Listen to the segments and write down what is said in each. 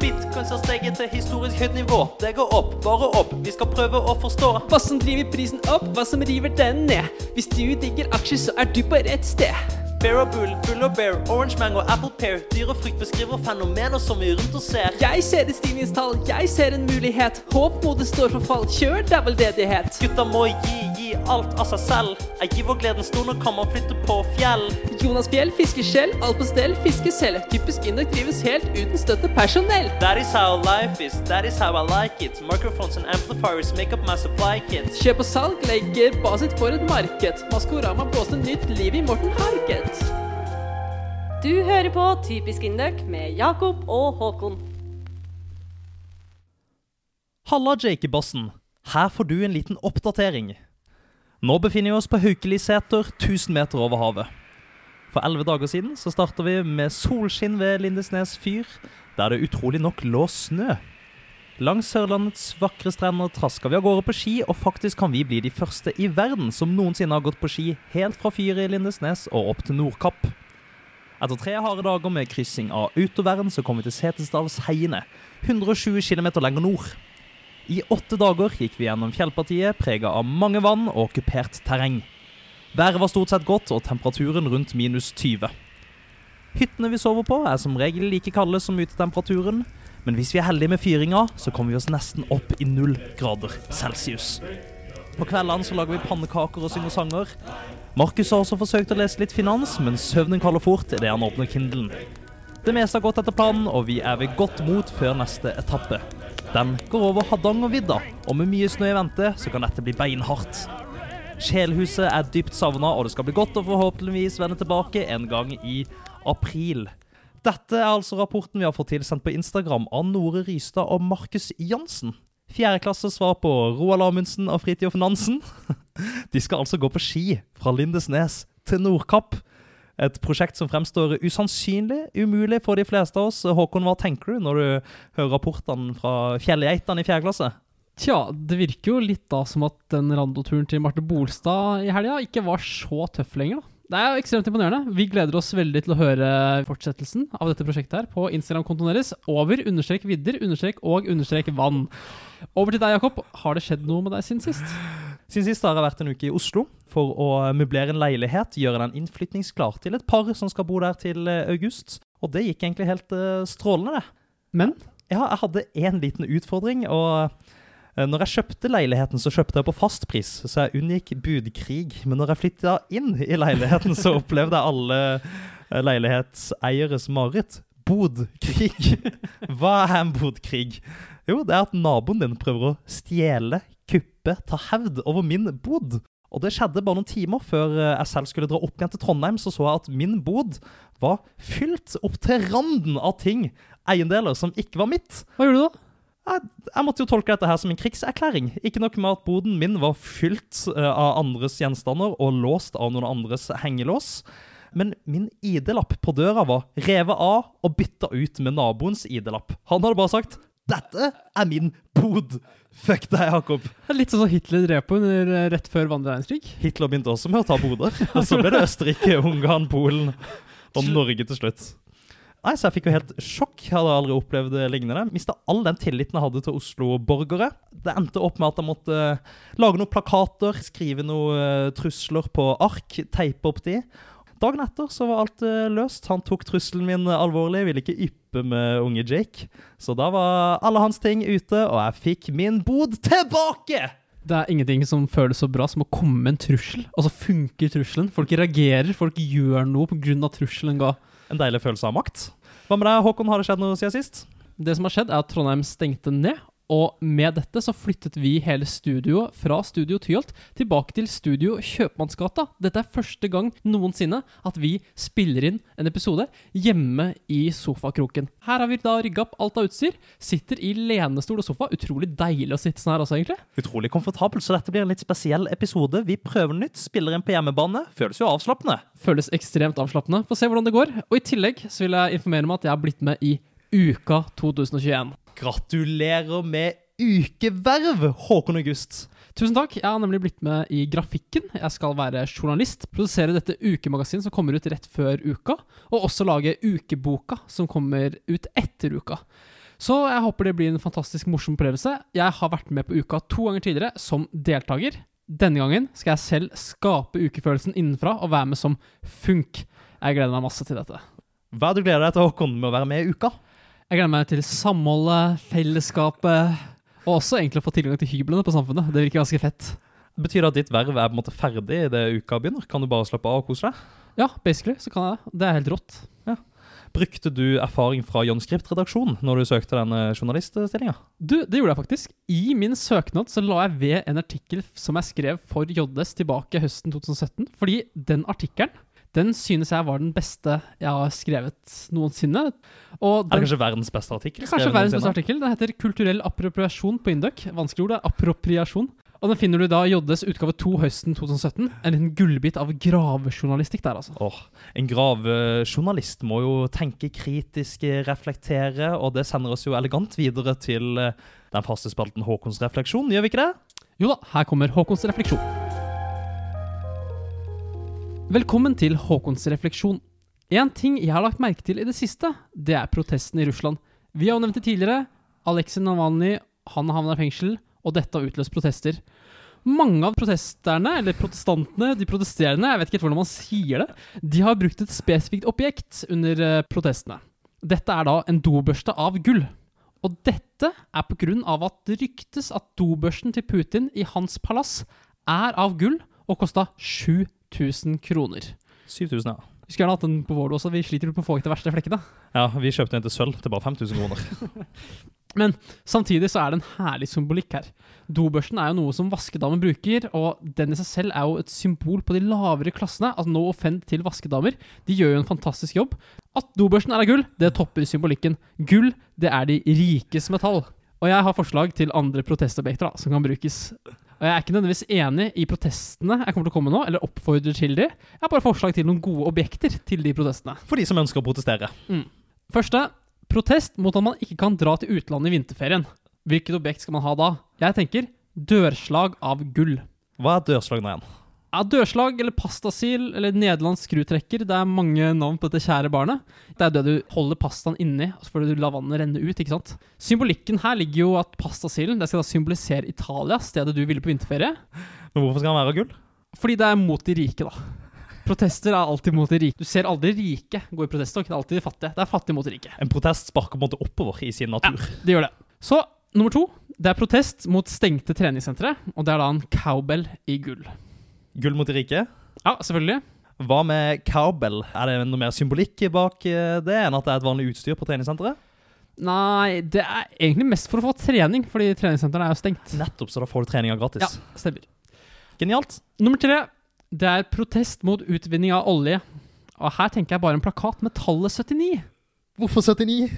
Bitcoins har steget til historisk høyt nivå. Det går opp, bare opp. Vi skal prøve å forstå. Hva som driver prisen opp, hva som river den ned. Hvis du digger aksjer, så er du på rett sted. Bear og bull, bull og bear, orange mango, apple pear. Dyr og frukt beskriver fenomener som vi rundt oss ser. Jeg ser et stigningstall, jeg ser en mulighet. Håp mot det står for fall, kjør, det er vel det det het. Gutta må gi, gi alt av seg selv. Jeg gir vår gledens stund og kan man flytte på fjell. Jonas Fjell fisker skjell, alt på stell, fisker selv. Typisk Induk drives helt uten støtte personell. That is how life is, that is how I like it. Microphones and amplifiers make up my supply kit. Kjøp og salg legger basit for et marked. Maskorama blåste nytt liv i Morten Harket. Du hører på Typisk Indøk med Jakob og Håkon. Halla, Jakey-bossen. Her får du en liten oppdatering. Nå befinner vi oss på Haukeliseter, 1000 meter over havet. For elleve dager siden så starta vi med solskinn ved Lindesnes fyr, der det utrolig nok lå snø. Langs Sørlandets vakre strender traska vi av gårde på ski, og faktisk kan vi bli de første i verden som noensinne har gått på ski helt fra fyret i Lindesnes og opp til Nordkapp. Etter tre harde dager med kryssing av utoverden, så kom vi til Setesdalsheiene, 120 km lenger nord. I åtte dager gikk vi gjennom fjellpartiet prega av mange vann og okkupert terreng. Været var stort sett godt, og temperaturen rundt minus 20. Hyttene vi sover på, er som regel like kalde som utetemperaturen, men hvis vi er heldige med fyringa, så kommer vi oss nesten opp i null grader celsius. På kveldene så lager vi pannekaker og synger sanger. Markus har også forsøkt å lese litt finans, men søvnen kaller fort idet han åpner Kindlen. Det meste har gått etter planen, og vi er ved godt mot før neste etappe. Den går over Hardangervidda, og med mye snø i vente så kan dette bli beinhardt. Sjelhuset er dypt savna, og det skal bli godt å forhåpentligvis vende tilbake en gang i april. Dette er altså rapporten vi har fått tilsendt på Instagram av Nore Rystad og Markus Jansen. Fjerdeklasses svar på Roald Amundsen og Fridtjof Nansen. De skal altså gå på ski fra Lindesnes til Nordkapp. Et prosjekt som fremstår usannsynlig umulig for de fleste av oss. Håkon, hva tenker du når du hører rapportene fra fjellgeitene i fjerde klasse? Tja, det virker jo litt da som at den randoturen til Marte Bolstad i helga ikke var så tøff lenger. da. Det er jo ekstremt imponerende. Vi gleder oss veldig til å høre fortsettelsen av dette prosjektet her på Instagram-kontoen deres. Over, understrek vidder, understrek og understrek vann. Over til deg, Jakob. Har det skjedd noe med deg siden sist? Siden sist har jeg vært en uke i Oslo for å møblere en leilighet, gjøre den innflytningsklar til et par som skal bo der til eh, august. Og det gikk egentlig helt eh, strålende, det. Men Ja, jeg hadde én liten utfordring, og eh, når jeg kjøpte leiligheten, så kjøpte jeg på fastpris, så jeg unngikk budkrig. Men når jeg flytta inn i leiligheten, så opplevde jeg alle leilighetseieres mareritt. Bodkrig. Hva er en bodkrig? Jo, det er at naboen din prøver å stjele, kuppe, ta hevd over min bod. Og det skjedde bare noen timer før eh, jeg selv skulle dra opp igjen til Trondheim, så så jeg at min bod var fylt opp til randen av ting, eiendeler, som ikke var mitt. hva gjorde du da? Jeg, jeg måtte jo tolke dette her som en krigserklæring. Ikke nok med at boden min var fylt eh, av andres gjenstander og låst av noen andres hengelås, men min ID-lapp på døra var revet av og bytta ut med naboens ID-lapp. Han hadde bare sagt 'Dette er min bod'. Fuck deg, Jakob. Det er litt sånn som Hitler drev på under, eh, rett før andre verdenskrig. Hitler begynte også med å ta boder. Og så ble det Østerrike, Ungarn, Polen og Norge til slutt. Nei, Så jeg fikk jo helt sjokk. Jeg hadde aldri opplevd det lignende. Mista all den tilliten jeg hadde til Oslo-borgere. Det endte opp med at jeg måtte eh, lage noen plakater, skrive noen eh, trusler på ark, teipe opp de. Dagen etter så var alt eh, løst. Han tok trusselen min alvorlig, ville ikke yppe med unge Jake. Så da var alle hans ting ute, og jeg fikk min bod tilbake! Det er ingenting som føles så bra som å komme med en trussel, og så funker trusselen. Folk reagerer, folk gjør noe pga. trusselen ga. En deilig følelse av makt. Hva med deg, Håkon? Har det skjedd noe siden sist? Det som har skjedd, er at Trondheim stengte ned. Og med dette så flyttet vi hele studioet fra Studio Tyholt tilbake til Studio Kjøpmannsgata. Dette er første gang noensinne at vi spiller inn en episode hjemme i sofakroken. Her har vi da rigga opp alt av utstyr. Sitter i lenestol og sofa. Utrolig deilig å sitte sånn her også, egentlig. Utrolig komfortabel, så dette blir en litt spesiell episode. Vi prøver nytt, spiller inn på hjemmebane. Føles jo avslappende. Føles ekstremt avslappende. Få se hvordan det går. Og i tillegg så vil jeg informere om at jeg har blitt med i Uka 2021. Gratulerer med ukeverv, Håkon August. Tusen takk. Jeg har nemlig blitt med i Grafikken. Jeg skal være journalist, produsere dette ukemagasinet som kommer ut rett før uka, og også lage Ukeboka, som kommer ut etter uka. Så jeg håper det blir en fantastisk morsom opplevelse. Jeg har vært med på uka to ganger tidligere som deltaker. Denne gangen skal jeg selv skape ukefølelsen innenfra og være med som funk. Jeg gleder meg masse til dette. Hva er det du gleder deg til, Håkon, med å være med i uka? Jeg gleder meg til samholdet, fellesskapet, og også egentlig å få tilgang til hyblene på Samfunnet. Det virker ganske fett. Betyr det at ditt verv er på en måte ferdig idet uka begynner? Kan du bare slappe av og kose deg? Ja, basically så kan jeg det. Det er helt rått. Brukte du erfaring fra John Script-redaksjonen når du søkte denne journaliststillinga? Du, det gjorde jeg faktisk. I min søknad så la jeg ved en artikkel som jeg skrev for JS tilbake høsten 2017. Fordi den artikkelen, den synes jeg var den beste jeg har skrevet noensinne. Og Er det kanskje verdens beste artikkel? kanskje verdens beste artikkel. Den heter 'Kulturell appropriasjon' på Induc. Vanskelig ord, det er appropriasjon. Og den finner du da i JDs utgave 2 høsten 2017. En liten gullbit av gravejournalistikk der, altså. Åh, En gravejournalist må jo tenke kritisk, reflektere, og det sender oss jo elegant videre til eh, den faste spalten Håkons refleksjon, gjør vi ikke det? Jo da, her kommer Håkons refleksjon. Velkommen til Håkons refleksjon. En ting jeg har lagt merke til i det siste, det er protestene i Russland. Vi har jo nevnt det tidligere. Aleksej Navalnyj han havna i fengsel, og dette har utløst protester. Mange av protesterne, eller protestantene, de protesterende, jeg vet ikke helt hvordan man sier det, de har brukt et spesifikt objekt under eh, protestene. Dette er da en dobørste av gull. Og dette er på grunn av at det ryktes at dobørsten til Putin i hans palass er av gull og kosta 7000 kroner. 7000, ja. Vi skulle gjerne hatt den på vår også, vi sliter jo på å få vekk de verste flekkene. Ja, Vi kjøpte en til sølv til bare 5000 kroner. Men samtidig så er det en herlig symbolikk her. Dobørsten er jo noe som vaskedamer bruker, og den i seg selv er jo et symbol på de lavere klassene. Altså no offend til vaskedamer. De gjør jo en fantastisk jobb. At dobørsten er av gull, det topper symbolikken. Gull, det er de rikes metall. Og jeg har forslag til andre protestobjekter da, som kan brukes. Og jeg er ikke nødvendigvis enig i protestene jeg kommer til å komme nå, eller oppfordrer til de. Jeg har bare forslag til noen gode objekter til de protestene. For de som ønsker å protestere. Første protest mot at man ikke kan dra til utlandet i vinterferien. Hvilket objekt skal man ha da? Jeg tenker dørslag av gull. Hva er dørslag nå igjen? Ja, Dørslag eller pastasil eller nederlandsk skrutrekker. Det er mange navn på dette kjære barnet. Det er det du holder pastaen inni, og så får du la vannet renne ut. ikke sant? Symbolikken her ligger jo at pastasilen det skal da symbolisere Italia, stedet du ville på vinterferie. Men hvorfor skal den være av gull? Fordi det er mot de rike, da. Protester er alltid mot de rike. Du ser aldri rike gå i protesttog. Det er alltid de fattige. Det er fattige mot de rike. En protest sparker på en måte oppover i sin natur. Ja, Det gjør det. Så nummer to. Det er protest mot stengte treningssentre, og det er da en cowbell i gull. Gull mot de rike. Ja, selvfølgelig. Hva med cowbell? Er det noe mer symbolikk bak eh, det enn at det er et vanlig utstyr på treningssenteret? Nei, det er egentlig mest for å få trening, fordi treningssentrene er jo stengt. Nettopp, så da får du treninga gratis. Ja, stemmer. Genialt. Nummer tre. Det er protest mot utvinning av olje. Og her tenker jeg bare en plakat med tallet 79. Hvorfor 79?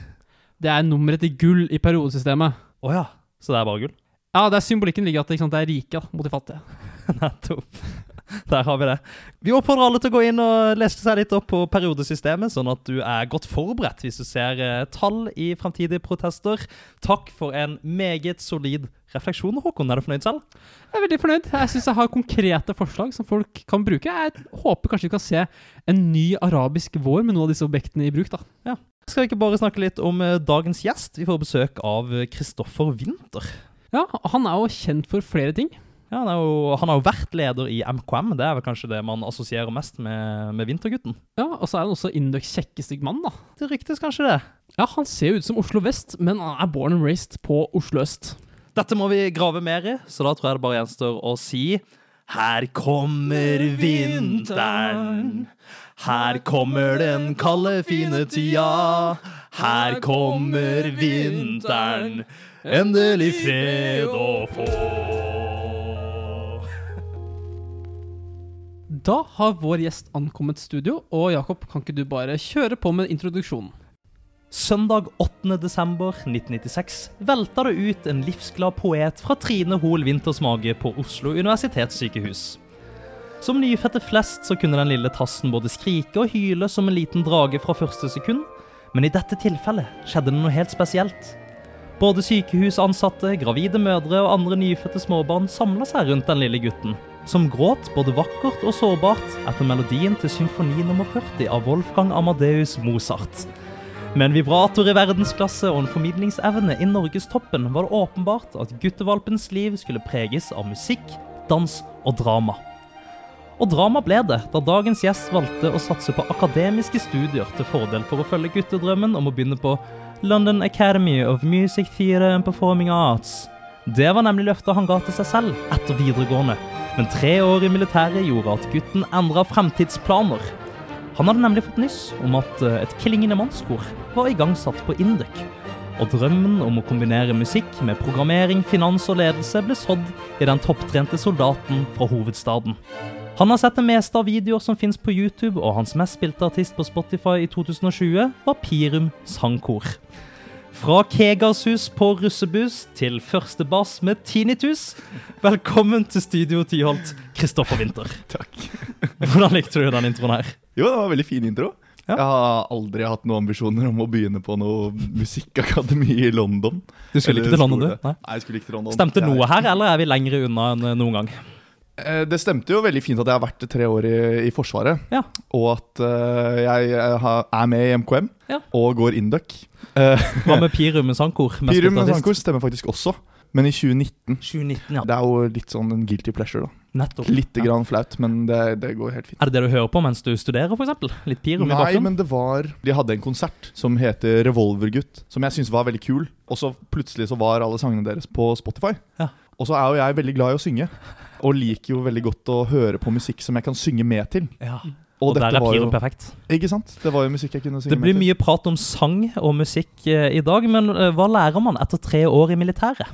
Det er nummeret til gull i periodesystemet. Å ja. Så det er bare gull? Ja, det er symbolikken ligger at ikke sant, det er rike da, mot de fattige. Nettopp. Der har vi det. Vi oppfordrer alle til å gå inn og lese seg litt opp på periodesystemet, sånn at du er godt forberedt hvis du ser eh, tall i fremtidige protester. Takk for en meget solid refleksjon, Håkon. Er du fornøyd selv? Jeg er veldig fornøyd. Jeg syns jeg har konkrete forslag som folk kan bruke. Jeg håper kanskje vi kan se en ny arabisk vår med noen av disse objektene i bruk. da. Skal vi ikke bare snakke litt om eh, dagens gjest? Vi får besøk av Kristoffer Winther. Ja, Han er jo kjent for flere ting. Ja, han, jo, han har jo vært leder i MKM. Det er vel kanskje det man assosierer mest med, med Vintergutten. Ja, Og så er han også Inducs kjekkeste mann. da. Det ryktes kanskje det. Ja, Han ser jo ut som Oslo vest, men han er born and raised på Oslo øst. Dette må vi grave mer i, så da tror jeg det bare gjenstår å si Her kommer vinteren. Her kommer den kalde, fine tida. Her kommer vinteren. Endelig fred å få. Da har vår gjest ankommet studio, og Jakob, kan ikke du bare kjøre på med introduksjonen? Søndag 8. desember 1996 velta det ut en livsglad poet fra Trine Hoel Winters mage på Oslo universitetssykehus. Som nyfødte flest så kunne den lille tassen både skrike og hyle som en liten drage fra første sekund, men i dette tilfellet skjedde det noe helt spesielt. Både sykehusansatte, gravide mødre og andre nyfødte småbarn samla seg rundt den lille gutten, som gråt både vakkert og sårbart etter melodien til symfoni nummer 40 av Wolfgang Amadeus Mozart. Med en vibrator i verdensklasse og en formidlingsevne i norgestoppen var det åpenbart at guttevalpens liv skulle preges av musikk, dans og drama. Og drama ble det, da dagens gjest valgte å satse på akademiske studier til fordel for å følge guttedrømmen om å begynne på London Academy of Music, Theatre and Performing Arts. Det var nemlig løftet han ga til seg selv etter videregående, men tre år i militæret gjorde at gutten endra fremtidsplaner. Han hadde nemlig fått nyss om at eh, et klingende mannskor var igangsatt på Induc. Og drømmen om å kombinere musikk med programmering, finans og ledelse ble sådd i den topptrente soldaten fra hovedstaden. Han har sett det meste av videoer som finnes på YouTube, og hans mest spilte artist på Spotify i 2020 var Pirum Sangkor. Fra Kegershus på russebuss til første bass med tinnitus. Velkommen til Studio Tyholt, Kristoffer Winther. Takk. Hvordan likte du den introen her? Jo, det var en veldig fin intro. Ja. Jeg har aldri hatt noen ambisjoner om å begynne på noe musikkakademi i London. Du skulle ikke til London, du? Nei. Nei, jeg skulle ikke til London. Stemte noe her, eller er vi lengre unna enn noen gang? Eh, Det stemte jo veldig fint at jeg har vært tre år i, i Forsvaret. Ja. Og at uh, jeg eh, har- er med i MKM Ja. og går Induc. Uh, Hva med Pirum Sankor? sangkor? Pirum med sangkor stemmer faktisk også, men i 2019. 2019, ja. Det er jo litt sånn en guilty pleasure, da. Nettopp. Litt grann flaut, men det, det går helt fint. Er det det du hører på mens du studerer, f.eks.? Litt Pirum i Nei, men det var De hadde en konsert som heter Revolvergutt, som jeg syntes var veldig kul. Og så plutselig så var alle sangene deres på Spotify. Ja. Og så er jo jeg veldig glad i å synge. Og liker jo veldig godt å høre på musikk som jeg kan synge med til. Ja. Og, Og, der er var perfekt. Ikke sant? Det var jo musikk jeg kunne synge med til. Det blir mye prat om sang og musikk eh, i dag, men eh, hva lærer man etter tre år i militæret?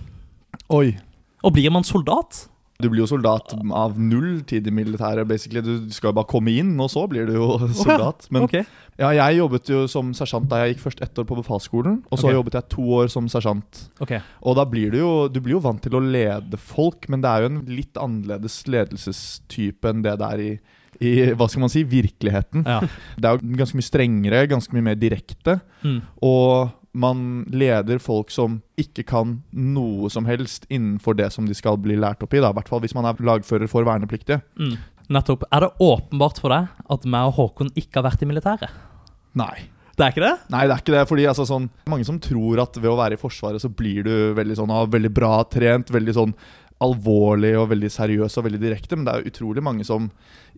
Oi. Og blir man soldat? Du blir jo soldat av null tid i militæret, basically. Du skal jo bare komme inn, og så blir du jo soldat. Men okay. ja, jeg jobbet jo som sersjant da jeg gikk først ett år på befalsskolen. Og så okay. jobbet jeg to år som sersjant Okay. Og da blir du jo Du blir jo vant til å lede folk, men det er jo en litt annerledes ledelsestype enn det det er i, i hva skal man si, virkeligheten. Ja. Det er jo ganske mye strengere, ganske mye mer direkte. Mm. Og man leder folk som ikke kan noe som helst innenfor det som de skal bli lært opp i. I hvert fall hvis man er lagfører for vernepliktige. Mm. Nettopp. Er det åpenbart for deg at meg og Håkon ikke har vært i militæret? Nei. Det er ikke det? Nei, det er ikke det. fordi altså, sånn, Mange som tror at ved å være i Forsvaret så blir du veldig sånn, ah, veldig bra trent, veldig sånn alvorlig og veldig seriøs og veldig direkte. Men det er utrolig mange som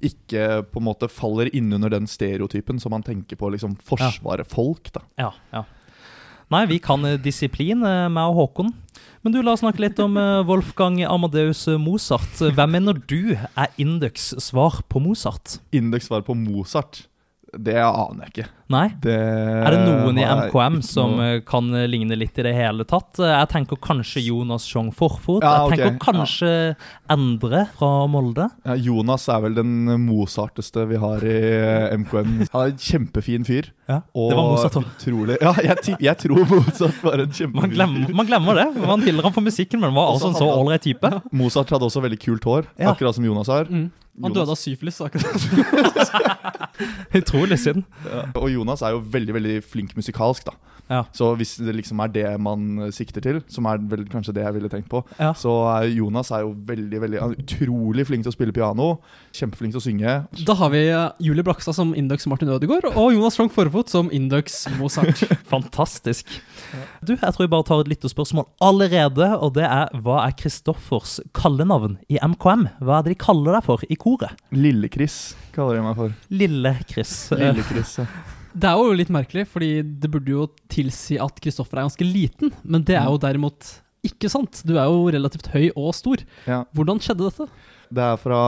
ikke på en måte faller innunder den stereotypen som man tenker på liksom Forsvaret-folk. da. Ja. ja. Nei, vi kan eh, disiplin, eh, meg og Håkon. Men du, la oss snakke litt om eh, Wolfgang Amadeus Mozart. Hvem mener du er Indux svar på Mozart? Indeks svar på Mozart. Det aner jeg ikke. Nei? Det Er det noen i MKM som noe- eh, kan eh, ligne litt i det hele tatt? Eh, Jeg tenker kanskje Jonas Sjong Forfot. Ja. Jeg tenker kanskje Endre fra Molde. ja, Jonas er vel den Mozarteste vi har i MKM. Han er en kjempefin fyr. Ja, Og det var Mozart også. utrolig Ja, jeg, jeg tror Mozart var en Man kjempefin fyr. man glemmer det. Man hyller han for musikken, men han var også en så ålreit type. Mozart hadde også veldig kult hår, Ja. akkurat som Jonas har. Mm. Han Jonas- døde av syfilis. akkurat. Utrolig synd. Ja. Og Jonas er jo veldig veldig flink musikalsk, da. Ja. Så hvis det liksom er det man eh, sikter til, som er vel kanskje det jeg ville tenkt på, Ja. så er Jonas er jo veldig, veldig utrolig flink til å spille piano. Kjempeflink til å synge. Da har vi eh, Julie Blakstad som Indux Martin Ødegaard, og Jonas Frank Forfot som Indux Mozart. Fantastisk. Du, jeg tror jeg bare tar et lytterspørsmål allerede, og det er hva er Kristoffers kallenavn i MKM? Hva er det de kaller deg for i koret? Lille-Chris kaller de meg for. Lille-Chris. Lille-Chris, ja. Det er jo litt merkelig, fordi det burde jo tilsi at Kristoffer er ganske liten, men det er jo derimot ikke sant. Du er jo relativt høy og stor. ja. Hvordan skjedde dette? Det er fra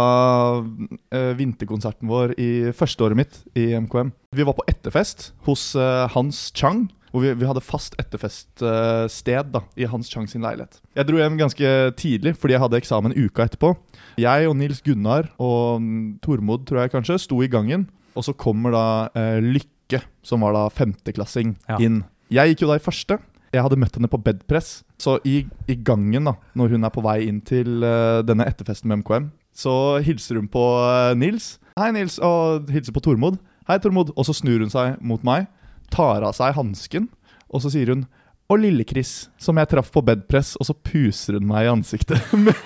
uh, vinterkonserten vår i førsteåret mitt i MKM. Vi var på etterfest hos uh, Hans Chang. Hvor vi, vi hadde fast etterfeststed uh, i Hans Chang sin leilighet. Jeg dro hjem ganske tidlig fordi jeg hadde eksamen uka etterpå. Jeg og Nils Gunnar og mm, Tormod, tror jeg kanskje, sto i gangen. Og så kommer da eh, Lykke, som var da femteklassing, Ja. inn. Jeg gikk jo da i første. Jeg hadde møtt henne på bedpress. Så i, i gangen, da, når hun er på vei inn til uh, denne etterfesten med MKM, så hilser hun på uh, Nils. Hei, Nils. Og hilser på Tormod. Hei, Tormod. Og så snur hun seg mot meg, tar av seg hansken, og så sier hun Og Lille-Chris, som jeg traff på bedpress, og så puser hun meg i ansiktet med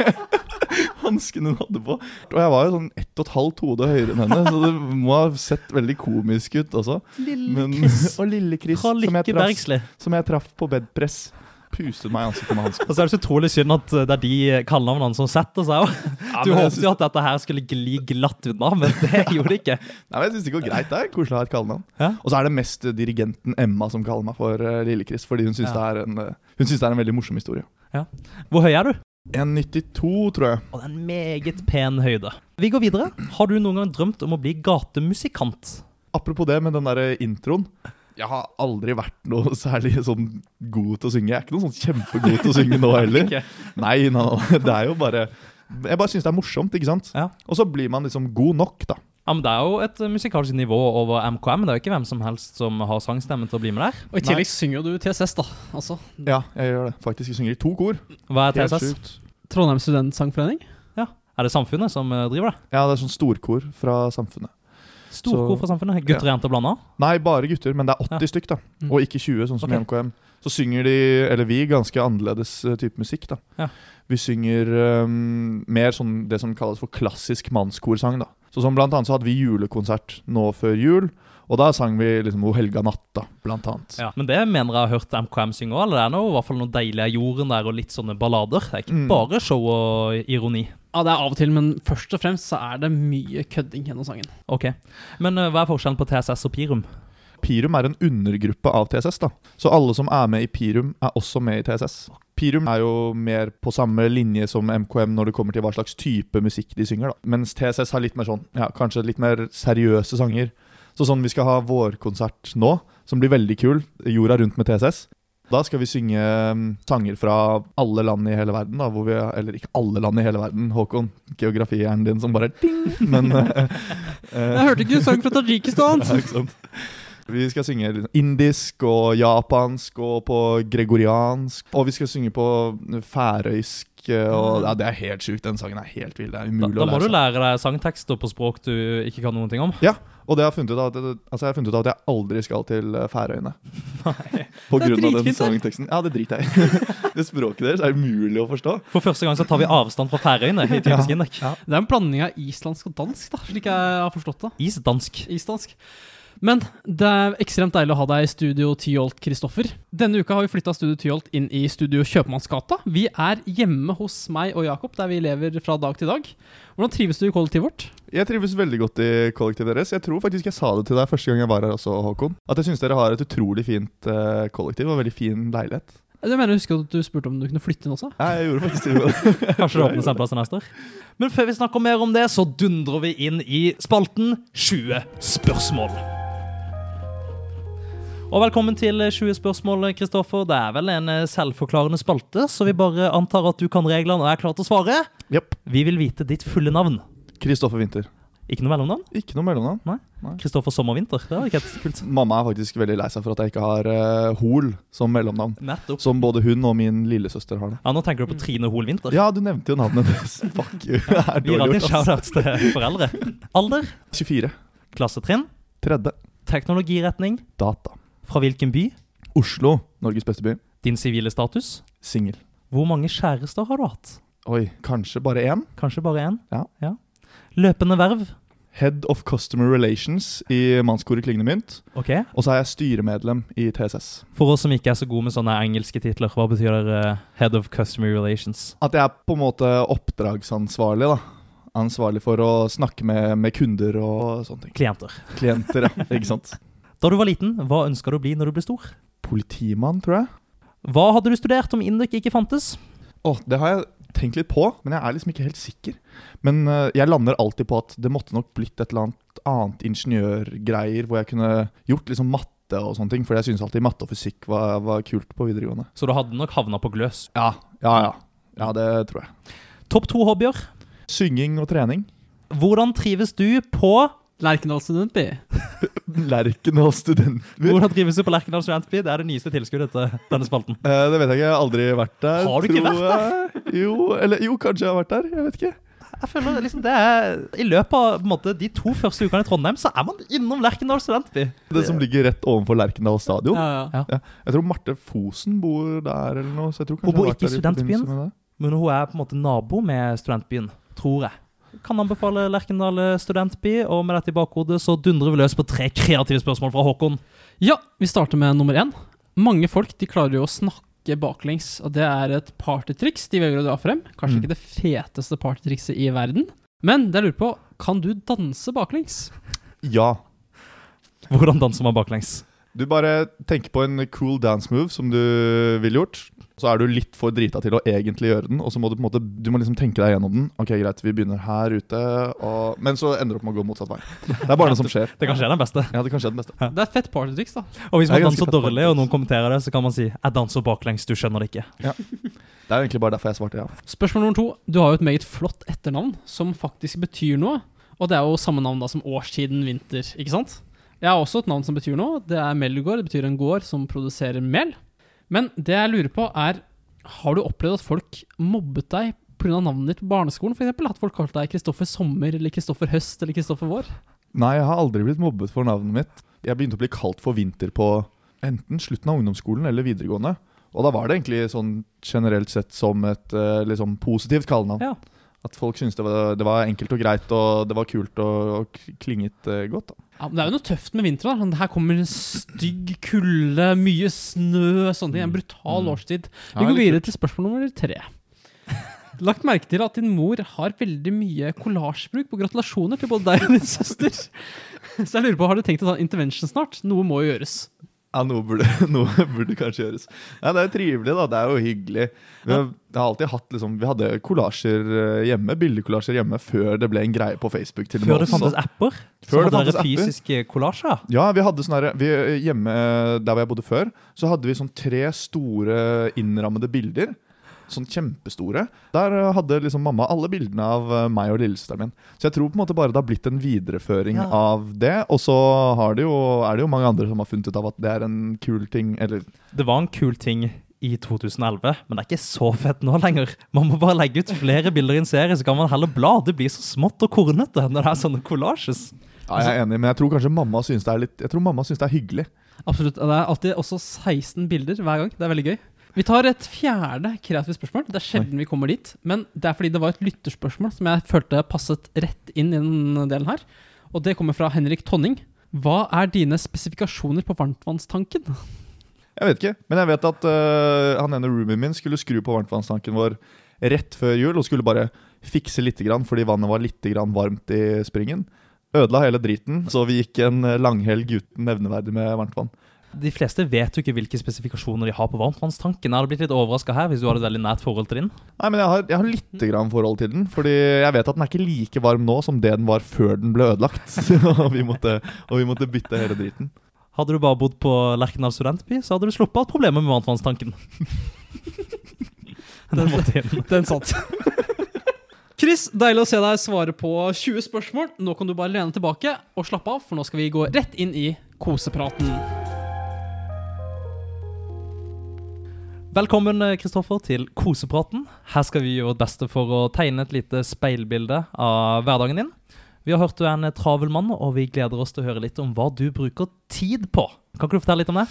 hansken hun hadde på. Og jeg var jo sånn ett og et halvt hode høyere enn henne, så det må ha sett veldig komisk ut også. Men, og Lille-Chris, som, jeg traff- som jeg traff på bedpress, puste meg i ansiktet med hansken. Og så er det så utrolig synd at eh, det er de kallenavnene som setter seg òg. Du ja, håpet jo at dette her skulle gli glatt unna, men det gjorde det ikke. Nei, men jeg synes det går greit. Det er koselig å ha et kallenavn. Ja. Og så er det mest eh, dirigenten Emma som kaller meg for uh, Lille-Chris, fordi hun syns Ja. det, er en, eh, hun synes det er en veldig morsom historie. Hvor høy er du? 1,92, tror jeg. Og det er en meget pen høyde. Vi går videre. Har du noen gang drømt om å bli gatemusikant? Apropos det med den der introen. Jeg har aldri vært noe særlig sånn god til å synge. Jeg er ikke noe sånn kjempegod til å synge nå heller. Nei, nei, nei, det er jo bare Jeg bare syns det er morsomt, ikke sant? Ja. Og så blir man liksom god nok, da. Ja, men Det er jo et musikalsk nivå over MKM. Det er jo ikke hvem som helst som har sangstemmen til å bli med der. Og i tillegg synger du TSS, da. Altså Ja, jeg gjør det. Faktisk, jeg synger i to kor. Hva er TSS? Trondheim Studentsangforening. Er det Samfunnet som eh, driver det? Ja, det er sånn storkor fra Samfunnet. Storkor fra Samfunnet? Gutter og jenter blanda? Nei, bare gutter, men det er 80 Ja. stykk, da. Mm. Og ikke 20, sånn som okay. i MKM. Så synger de, eller vi, ganske annerledes eh, type musikk, da. Ja. Vi synger um, mer sånn det som kalles for klassisk mannskorsang, da. Så som blant annet så hadde vi julekonsert nå før jul, og da sang vi liksom O helga natta, blant annet. Ja. Men det mener jeg har hørt MKM synge òg. Det er noe, i hvert fall noe deilig av jorden der, og litt sånne ballader. Det er ikke Mm. bare show og ironi. Ja, det er av og til, men først og fremst så er det mye kødding gjennom sangen. Ok. Men uh, hva er forskjellen på TSS og Pirum? Pirum er en undergruppe av TSS, da. Så alle som er med i Pirum, er også med i TSS. Pirum er jo mer på samme linje som MKM når det kommer til hva slags type musikk de synger, da. Mens TSS har litt mer sånn, ja, kanskje litt mer seriøse sanger. Så sånn vi skal ha vårkonsert nå, som blir veldig kul, Jorda rundt med TSS. Da skal vi synge mm, sanger fra alle land i hele verden, da, vi, eller ikke alle land i hele verden, Håkon, geografihjernen din som bare ding, men eh, Jeg hørte ikke sang fra Tadsjikistan! sant? Vi skal synge indisk og japansk og på gregoriansk. Og vi skal synge på færøysk. Eh, Og, ja, det er helt sjukt. Den sangen er helt vill. Det er Da, umulig da å må du lære deg sangtekster på språk du ikke kan noen ting om. Og det har funnet ut av at, altså jeg har funnet ut av at jeg aldri skal til eh, Færøyene. På er grunn av den sangteksten. Ja, det driter jeg i. det språket deres er umulig å forstå. For første gang så tar vi avstand fra Færøyene i typisk Ja. Ja. Det er en blanding av islandsk og dansk, da, slik jeg har forstått det. Isdansk. Islandsk. Men det er ekstremt deilig å ha deg i Studio Tyholt, Kristoffer. Denne uka har vi flytta Studio Tyholt inn i Studio Kjøpmannsgata. Vi er hjemme hos meg og Jakob, der vi lever fra dag til dag. Hvordan trives du i kollektivet vårt? Jeg trives veldig godt i kollektivet deres. Jeg tror faktisk jeg sa det til deg første gang jeg var her også, Håkon. At jeg syns dere har et utrolig fint eh, kollektiv og veldig fin leilighet. Jeg mener, jeg husker at du spurte om du kunne flytte inn også. Ja, jeg gjorde faktisk det. Kanskje det åpner seg en plass neste år. Men før vi snakker mer om det, så dundrer vi inn i spalten 20 spørsmål. Og velkommen til 20 spørsmål, Kristoffer. Det er vel en eh, selvforklarende spalte, så vi bare antar at du kan reglene og er klar til å svare. Yep. Vi vil vite ditt fulle navn. Kristoffer Winther. Ikke noe mellomnavn? Ikke noe mellomnavn. Kristoffer Sommervinter. Det var ikke helt kult. Mamma er faktisk veldig lei seg for at jeg ikke har uh, Hol som mellomnavn. Nettopp. Som både hun og min lillesøster har det. Ja, Nå tenker du på Trine Hol-Winter? Ja, du nevnte jo navnet hennes. Fuck you. Det er dårlig gjort, ass. shout-out til foreldre. Alder, 24. klassetrinn, Tredje. teknologiretning, Data. Fra hvilken by, Oslo. Norges beste by. din sivile status. Singel. Hvor mange kjærester har du hatt? Oi, kanskje bare én? Kanskje bare én? Ja. Løpende verv? Head of Customer Relations i Mannskoret Klingende Mynt. Ok. Og så er jeg styremedlem i TSS. For oss som ikke er så gode med sånne engelske titler, hva betyr det eh, Head of Customer Relations? At jeg er på en måte oppdragsansvarlig, da. Ansvarlig for å snakke med, med kunder og sånne ting. Klienter. Klienter, ja. Ikke sant? Da du var liten, hva ønska du å bli når du ble stor? Politimann, tror jeg. Hva hadde du studert om Induk ikke fantes? Åh, det har jeg tenkt litt på, men jeg er liksom ikke helt sikker. Men uh, jeg lander alltid på at det måtte nok blitt et eller annet annet ingeniørgreier, hvor jeg kunne gjort liksom matte og sånne ting, for jeg syns alltid matte og fysikk var, var kult på videregående. Så du hadde nok havna på gløs. Ja, ja, ja. Ja, det tror jeg. Topp to hobbyer. Synging og trening. Hvordan trives du på Lerkendal studentby. Lerkendal studentby. Hvordan trives du på Lerkendal Studentby? Det er det nyeste tilskuddet til denne spalten. Eh, det vet jeg ikke, jeg har aldri vært der. Har du ikke tror der? Jo, eller jo, kanskje jeg har vært der. Jeg vet ikke. jeg føler liksom det er I løpet av på måte, de to første ukene i Trondheim, så er man innom Lerkendal studentby. Det som ligger rett overfor Lerkendal stadion. Ja, ja. Jeg tror Marte Fosen bor der eller noe. Så jeg tror Hun bor vært ikke i studentbyen. Men hun er på en måte nabo med studentbyen, tror jeg. Kan anbefale Lerkendal studentby, og med dette i bakhodet så dundrer vi løs på tre kreative spørsmål fra Håkon. Ja, vi starter med nummer én. Mange folk de klarer jo å snakke baklengs, og det er et partytriks de velger å dra frem. Kanskje Mm. ikke det feteste partytrikset i verden, men det jeg lurer på, kan du danse baklengs? Ja. Hvordan danser man baklengs? Du bare tenker på en cool dance move som du ville gjort. Så er du litt for drita til å egentlig gjøre den, og så må du på en måte Du må liksom tenke deg gjennom den. Ok, greit, vi begynner her ute, og Men så ender du opp med å gå motsatt vei. Det er bare noe som skjer. Det kan skje den beste. Ja, det kan skje det beste. Det er et fett partytriks, da. Og hvis man danser dårlig, og noen kommenterer det, så kan man si 'jeg danser baklengs, du skjønner det ikke'. Ja. Det er egentlig bare derfor jeg svarte ja. Spørsmål nummer to. Du har jo et meget flott etternavn som faktisk betyr noe. Og det er jo samme navn da som årstiden vinter, ikke sant? Jeg har også et navn som betyr noe. Det er Melgård. Det betyr en gård som produserer mel. Men det jeg lurer på, er Har du opplevd at folk mobbet deg pga. navnet ditt på barneskolen? F.eks. at folk kalte deg Kristoffer Sommer eller Kristoffer Høst eller Kristoffer Vår? Nei, jeg har aldri blitt mobbet for navnet mitt. Jeg begynte å bli kalt for Vinter på enten slutten av ungdomsskolen eller videregående. Og da var det egentlig sånn generelt sett som et eh, liksom positivt kallenavn. Ja. At folk syntes det var, det var enkelt og greit, og det var kult og, og klinget eh, godt. da. Ja, men Det er jo noe tøft med vinteren. Sånn, Her kommer en stygg kulde, mye snø, sånne ting. En brutal Mm. årstid. Vi går videre til spørsmål nummer tre. Lagt merke til at din mor har veldig mye kollasjbruk på gratulasjoner til både deg og din søster. Så jeg lurer på, Har du tenkt å ta intervention snart? Noe må jo gjøres. Ja, noe burde, noe burde kanskje gjøres. Ja, Det er jo trivelig, da. Det er jo hyggelig. Vi har, har alltid hatt liksom, Vi hadde kollasjer eh, hjemme, bildekollasjer hjemme før det ble en greie på Facebook. til Før det fantes apper? Før så hadde dere fysiske kollasjer? Ja, vi hadde sånne vi, Hjemme der hvor jeg bodde før, så hadde vi sånn tre store innrammede bilder. Sånn kjempestore. Der eh, hadde liksom mamma alle bildene av eh, meg og lillesøsteren min. Så jeg tror på en måte bare det har blitt en videreføring Ja. av det. Og så har det jo, er det jo mange andre som har funnet ut av at det er en kul ting. Eller Det var en kul ting i 2011, men det er ikke så fett nå lenger. Man må bare legge ut flere bilder i en serie, så kan man heller bla. Det blir så smått og kornete når det er sånne kollasjes. ja, Jeg er enig, men jeg tror kanskje mamma syns det er litt Jeg tror mamma syns det er hyggelig. Absolutt. Det er alltid også 16 bilder hver gang. Det er veldig gøy. Vi tar et fjerde kreativt spørsmål. Det er sjelden vi kommer dit. Men det er fordi det var et lytterspørsmål som jeg følte passet rett inn i denne delen her. Og det kommer fra Henrik Tonning. Hva er dine spesifikasjoner på varmtvannstanken? Jeg vet ikke, men jeg vet at uh, han ene roomien min skulle skru på varmtvannstanken vår rett før jul, og skulle bare fikse litt grann, fordi vannet var litt grann varmt i springen. Ødela hele driten, så vi gikk en øh, langhelg uten nevneverdig med varmt vann. De fleste vet jo ikke hvilke spesifikasjoner de har på varmtvannstanken. Jeg hadde blitt litt overraska her hvis du hadde et veldig nært forhold til den. Nei, men jeg har, jeg har litt grann forhold til den, fordi jeg vet at den er ikke like varm nå som det den var før den ble ødelagt. og, vi måtte, og vi måtte bytte hele driten. Hadde du bare bodd på Lerkendal studentby, så hadde du sluppet alt problemet med varmtvannstanken. Den måtte inn. Den satt. Chris, deilig å se deg svare på 20 spørsmål. Nå kan du bare lene tilbake og slappe av, for nå skal vi gå rett inn i kosepraten. Velkommen Kristoffer, til Kosepraten. Her skal vi gjøre vårt beste for å tegne et lite speilbilde av hverdagen din. Vi har hørt du er en travel mann, og vi gleder oss til å høre litt om hva du bruker tid på. Kan ikke du fortelle litt om det?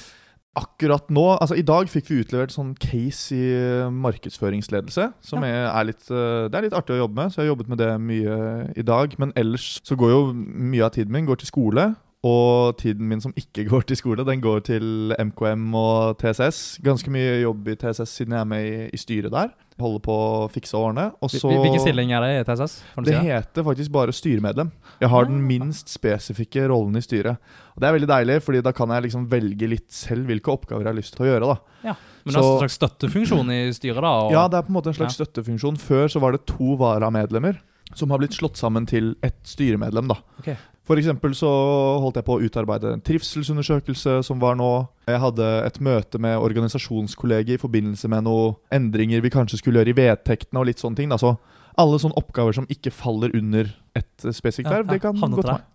Akkurat nå, altså I dag fikk vi utlevert sånn case i eh, markedsføringsledelse. Som er, er litt, eh, det er litt artig å jobbe med, så jeg har jobbet med det mye i dag. Men ellers så går jo mye av tiden min går til skole. Og tiden min som ikke går til skole, den går til MKM og TSS. Ganske mye jobb i TSS siden jeg er med i, i styret der. Holder på å fikse og ordne. Hvilken stilling er det i TSS? Det si heter faktisk bare styremedlem. Jeg har den Ah. minst spesifikke rollen i styret. Og Det er veldig deilig, fordi da kan jeg liksom velge litt selv hvilke oppgaver jeg har lyst til å gjøre. da Ja. Men det er en slags støttefunksjon i styret, da? Og... Ja, det er på en måte en slags støttefunksjon. Før så var det to varamedlemmer som har blitt slått sammen til ett styremedlem. da Ok. For eksempel så holdt jeg på å utarbeide en trivselsundersøkelse som var nå. Jeg hadde et møte med organisasjonskollegiet i forbindelse med noen endringer vi kanskje skulle gjøre i vedtektene og litt sånne ting. Altså, alle sånne oppgaver som ikke faller under et spesifikt verv, ja, det kan gå til meg.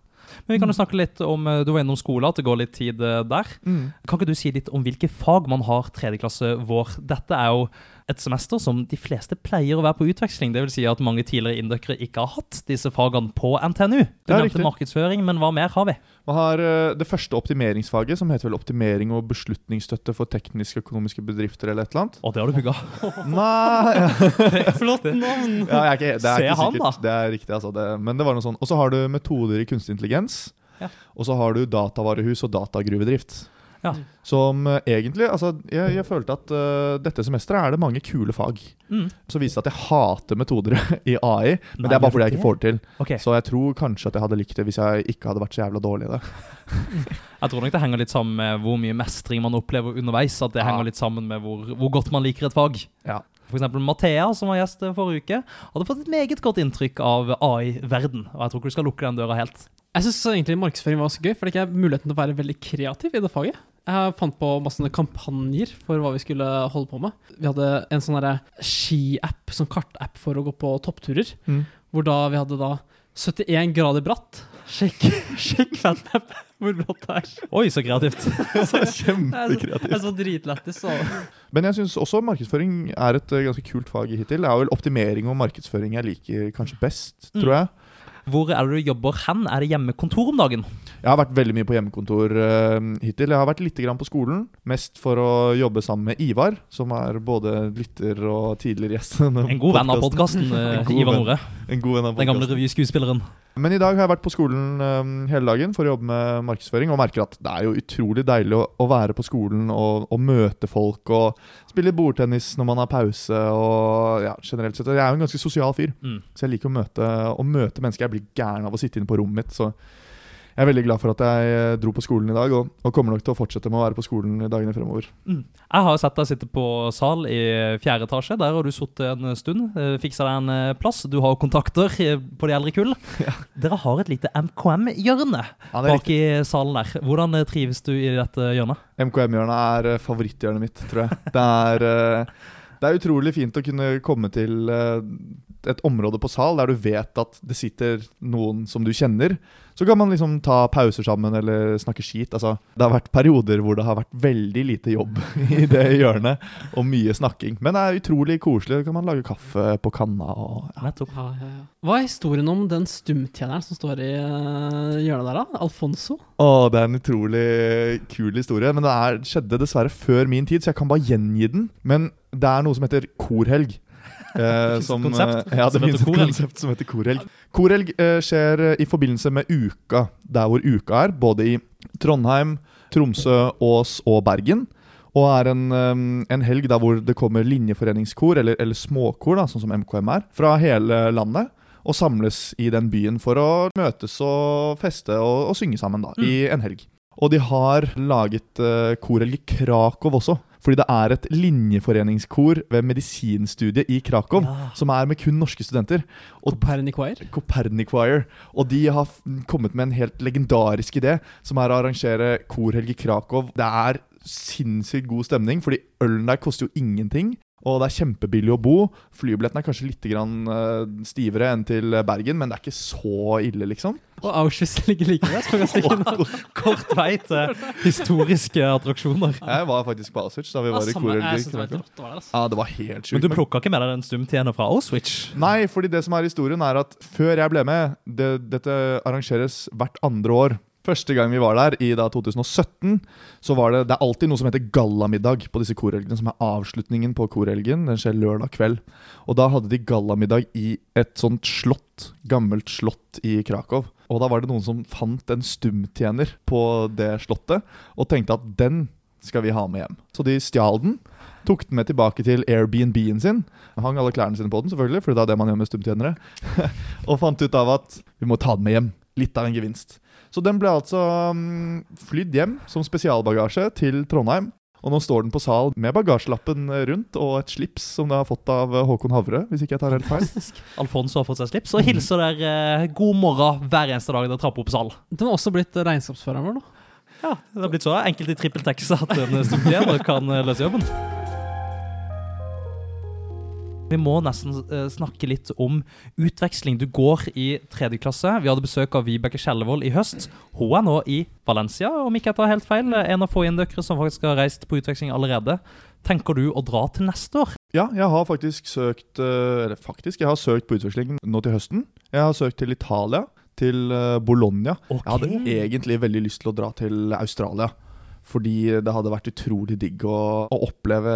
Men vi kan jo snakke litt om eh, Du var innom skole, at det går litt tid eh, der. Mm. Kan ikke du si litt om hvilke fag man har tredje klasse vår? Dette er jo et semester som de fleste pleier å være på utveksling. Det vil si at mange tidligere inndøkkere ikke har hatt disse fagene på NTNU. Du nevnte riktig. markedsføring, men hva mer har vi? Man har eh, det første optimeringsfaget, som heter vel optimering og beslutningsstøtte for tekniske og økonomiske bedrifter, eller et eller annet. Å, det har du pugga. Nei Flott navn! ja, jeg er ikke, Det er Se ikke han, sikkert. Det er riktig, altså. Det, men det var noe sånn. Og så har du metoder i kunstig intelligens. Ja. Og så har du datavarehus og datagruvedrift. Ja. Som eh, egentlig Altså, jeg, jeg følte at uh, dette semesteret er det mange kule fag. Mm. Så viste det at jeg hater metoder i AI, men Nei, det er bare fordi jeg ikke får det til. Okay. Så jeg tror kanskje at jeg hadde likt det hvis jeg ikke hadde vært så jævla dårlig i det. Jeg tror nok det henger litt sammen med hvor mye mestring man opplever underveis. At det Ja. henger litt sammen med hvor, hvor godt man liker et fag. Ja. For eksempel Mathea, som var gjest forrige uke, hadde fått et meget godt inntrykk av AI-verden. Og jeg tror ikke du skal lukke den døra helt. Jeg syns egentlig markedsføring var så gøy, for det ikke er muligheten til å være veldig kreativ i det faget. Jeg fant på masse kampanjer for hva vi skulle holde på med. Vi hadde en sånn ski-app, sånn kartapp for å gå på toppturer. Mm. Hvor da vi hadde da 71 grader bratt. Sjekk, sjekk fatmap hvor bratt det er. Oi, så kreativt. Kjempekreativt. Jeg er så dritlættis. Men jeg syns også markedsføring er et eh, ganske kult fag hittil. Det er vel optimering og markedsføring jeg liker kanskje best, Mm. tror jeg. Hvor er det du jobber hen? Er det hjemmekontor om dagen? Jeg har vært veldig mye på hjemmekontor uh, hittil. Jeg har vært litt på skolen, mest for å jobbe sammen med Ivar, som er både lytter og tidligere gjest. En god venn av podkasten, En god Ivar. Nore. En god venn av Den gamle revyskuespilleren. Men i dag har jeg vært på skolen um, hele dagen for å jobbe med markedsføring, og merker at det er jo utrolig deilig å, å være på skolen og, og møte folk og spille bordtennis når man har pause og ja, generelt sett. Jeg er jo en ganske sosial fyr, Mm. så jeg liker å møte, å møte mennesker. Jeg blir gæren av å sitte inne på rommet mitt, så jeg er veldig glad for at jeg eh, dro på skolen i dag, og, og kommer nok til å fortsette med å være på skolen i dagene fremover. Mm. Jeg har sett deg sitte på sal i fjerde etasje. Der har du sittet en stund. eh, Fiksa deg en eh, plass. Du har kontakter på de eldre kull. Dere har et lite MKM-hjørne Ja, bak riktig. i salen der. Hvordan trives du i dette hjørnet? MKM-hjørnet er favoritthjørnet mitt, tror jeg. Det er, det er utrolig fint å kunne komme til et område på sal der du vet at det sitter noen som du kjenner. Så kan man liksom ta pauser sammen eller snakke skit. Altså, det har vært perioder hvor det har vært veldig lite jobb i det hjørnet, og mye snakking. Men det er utrolig koselig. Da kan man lage kaffe på kanna og ja. Nettopp. Ja, ja, ja. Hva er historien om den stumtjeneren som står i eh, hjørnet der, da? Alfonso? Å, det er en utrolig kul historie. Men det er, skjedde dessverre før min tid, så jeg kan bare gjengi den. Men det er noe som heter korhelg. Eh, finnes et som, konsept eh, ja, det som finnes et korhelg. konsept som heter korelg. Korelg eh, skjer eh, i forbindelse med uka, der hvor uka er. Både i Trondheim, Tromsø, Ås og Bergen. Og er en, eh, en helg der hvor det kommer linjeforeningskor, eller, eller småkor, da, sånn som MKM er, fra hele landet. Og samles i den byen for å møtes og feste og, og synge sammen da, i en helg. Og de har laget uh, korhelg i Krakow også. Fordi det er et linjeforeningskor ved medisinstudiet i Krakow Ja. som er med kun norske studenter. Og Copernicoir? Copernicoir. Og de har kommet med en helt legendarisk idé, som er å arrangere korhelg i Krakow. Det er sinnssykt god stemning, fordi ølen der koster jo ingenting. Og det er kjempebillig å bo. Flybilletten er kanskje litt grann, eh, stivere enn til Bergen, men det er ikke så ille, liksom. Og Auschwitz ligger like ved. så kan stikke innom. Kort vei til historiske attraksjoner. Jeg var faktisk på Auschwitz da vi var korhelg i der, altså. Ja, det var helt sjukt. Men du plukka ikke med deg den stumtjener fra Auschwitz? Nei, fordi det som er historien er at før jeg ble med det, Dette arrangeres hvert andre år. Første gang vi var der, i da 2017, så var det Det er alltid noe som heter gallamiddag på disse korhelgene, som er avslutningen på korhelgen. Den skjer lørdag kveld. Og da hadde de gallamiddag i et sånt slott, gammelt slott i Krakow. Og da var det noen som fant en stumtjener på det slottet, og tenkte at den skal vi ha med hjem. Så de stjal den. Tok den med tilbake til Airbnb-en sin. Hang alle klærne sine på den, selvfølgelig, for det er det man gjør med stumtjenere. og fant ut av at vi må ta den med hjem. Litt av en gevinst. Så den ble altså um, flydd hjem som spesialbagasje til Trondheim. Og nå står den på sal med bagasjelappen rundt og et slips som det har fått av Håkon Havre, hvis ikke jeg tar helt feil. Alfonso har fått seg slips og hilser der eh, god morgen hver eneste dag dere trapper opp på sal. Den har også blitt regnskapsføreren vår nå. Ja, Det har blitt så enkelt i trippeltekst at en stumtjener kan eh, løse jobben. Vi må nesten eh, snakke litt om utveksling. Du går i tredje klasse. Vi hadde besøk av Vibeke Skjellevold i høst. Hun er nå i Valencia, om ikke jeg tar helt feil. En av få indøkere som faktisk har reist på utveksling allerede. Tenker du å dra til neste år? Ja, jeg har faktisk søkt eh, Eller faktisk, jeg har søkt på utveksling nå til høsten. Jeg har søkt til Italia, til eh, Bologna. Okay. Jeg hadde egentlig veldig lyst til å dra til Australia. Fordi det hadde vært utrolig digg å, å oppleve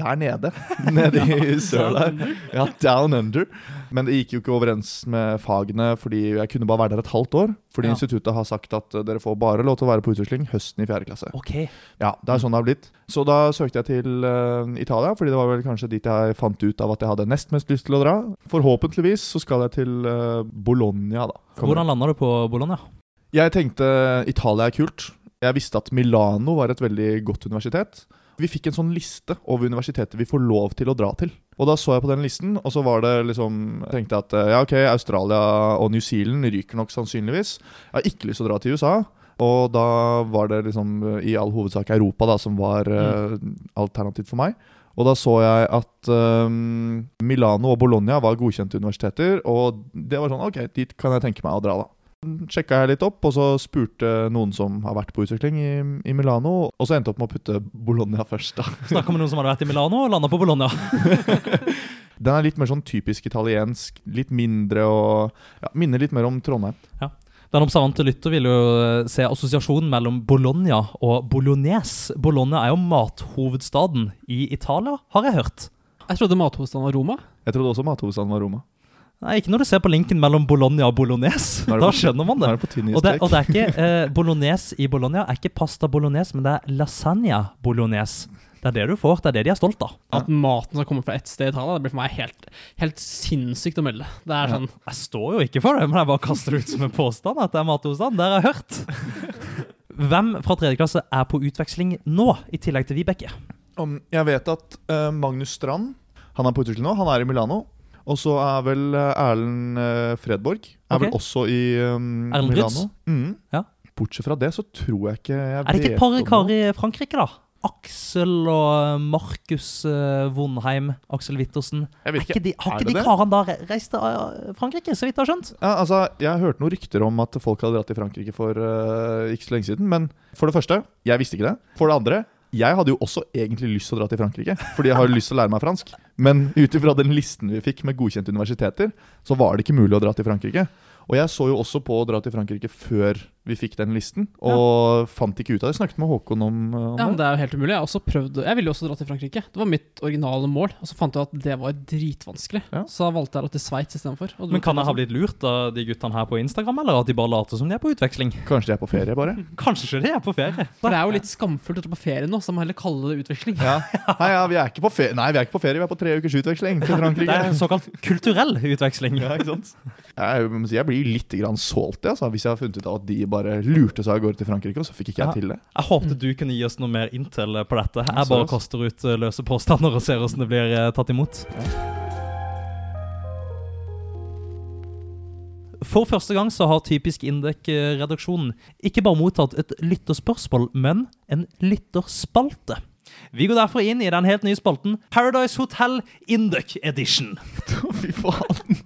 der nede. Nede i sør der. Ja, down under. Men det gikk jo ikke overens med fagene, fordi jeg kunne bare være der et halvt år. Fordi Ja. instituttet har sagt at eh, dere får bare lov til å være på utveksling høsten i fjerde klasse. Ok. Ja, det er sånn det har blitt. Så da søkte jeg til uh, Italia, fordi det var vel kanskje dit jeg fant ut av at jeg hadde nest mest lyst til å dra. Forhåpentligvis så skal jeg til uh, Bologna, da. Kommer- Hvordan landa du på Bologna? Jeg tenkte Italia er kult. Jeg visste at Milano var et veldig godt universitet. Vi fikk en sånn liste over universiteter vi får lov til å dra til. Og da så jeg på den listen, og så var det liksom Jeg tenkte at eh, ja, ok, Australia og New Zealand ryker nok sannsynligvis. Jeg har ikke lyst til å dra til USA. Og da var det liksom eh, i all hovedsak Europa da som var eh, alternativt for meg. Og da så jeg at um, Milano og Bologna var godkjente universiteter, og det var sånn Ok, dit kan jeg tenke meg å dra, da sjekka jeg litt opp, og så spurte noen som har vært på utvikling i, i Milano, og så endte jeg opp med å putte Bologna først, da. Snakka med noen som hadde vært i Milano og landa på Bologna. Den er litt mer sånn typisk italiensk, litt mindre og ja, minner litt mer om Trondheim. Den observante lytter vil jo eh, se assosiasjonen mellom Bologna og Bolognese. Bologna er jo mathovedstaden i Italia, har jeg hørt. Jeg trodde mathovedstaden var Roma. Jeg trodde også mathovedstaden var Roma. Nei, Ikke når du ser på linken mellom Bologna og Bolognese. Er Da skjønner man det. er det på Og det, og det er ikke eh, bolognese i Bologna er ikke pasta bolognese, men det er lasagna bolognese. Det er det du får. Det er det de er stolt av. At maten som kommer fra ett sted i Italia, det blir for meg helt, helt sinnssykt å melde. Det er sånn Jeg står jo ikke for det, men jeg bare kaster det ut som en påstand at det er mathovedstaden. Det har jeg hørt. Hvem fra tredje klasse er på utveksling nå, i tillegg til Vibeke? Jeg vet at eh, Magnus Strand Han er på utvikling nå. Han er i Milano. Og så er vel eh, Erlend eh, Fredborg Er okay. vel også i um, Erlend Milano. Mm. Ja. Bortsett fra det så tror jeg ikke jeg Er det ikke et par karer i Frankrike, da? Aksel og Markus eh, Vondheim, Aksel Wittersen. Er ikke de, har ikke de karene da reist til Frankrike, så vidt jeg har skjønt? Ja, altså, Jeg har hørt noen rykter om at folk hadde dratt til Frankrike for uh, ikke så lenge siden. Men for det første, jeg visste ikke det. For det andre, jeg hadde jo også egentlig lyst til å dra til Frankrike. Fordi jeg har lyst til å lære meg fransk. Men ut ifra den listen vi fikk med godkjente universiteter, så var det ikke mulig å dra til Frankrike. Og jeg så jo også på å dra til Frankrike før vi fikk den listen, og fant ikke ut av det. Snakket med Håkon om, eh, om Ja, men det. Det er jo helt umulig. Jeg også prøvd Jeg ville jo også dra til Frankrike. Det var mitt originale mål. Og så fant jeg at det var dritvanskelig. Ja. Så da valgte jeg å dra til Sveits istedenfor. Men kan det jeg ha blitt lurt av de guttene her på Instagram, eller at de bare later som de er på utveksling? Kanskje de er på ferie, bare. Kanskje de er på ferie? For det er jo litt skamfullt å dra på ferie nå, så må heller kalle det utveksling. Ja. Nei, ja, vi er ikke på ferie. Nei, vi er ikke på ferie, vi er på tre ukers utveksling til Frankrike. Det er en såkalt kulturell utveksling. Ja, ikke sant? Jeg, jeg blir litt grann salty altså, hvis jeg har funnet ut av at de bare lurte seg av gårde til Frankrike, og så fikk ikke jeg til det. Jeg håpte du kunne gi oss noe mer intel på dette. Jeg bare kaster ut eh, løse påstander og ser hvordan det blir eh, tatt imot. For første gang så har Typisk Indek-redaksjonen ikke bare mottatt et lytterspørsmål, men en lytterspalte. Vi går derfor inn i den helt nye spalten Paradise Hotel Induk Edition. Fy faen.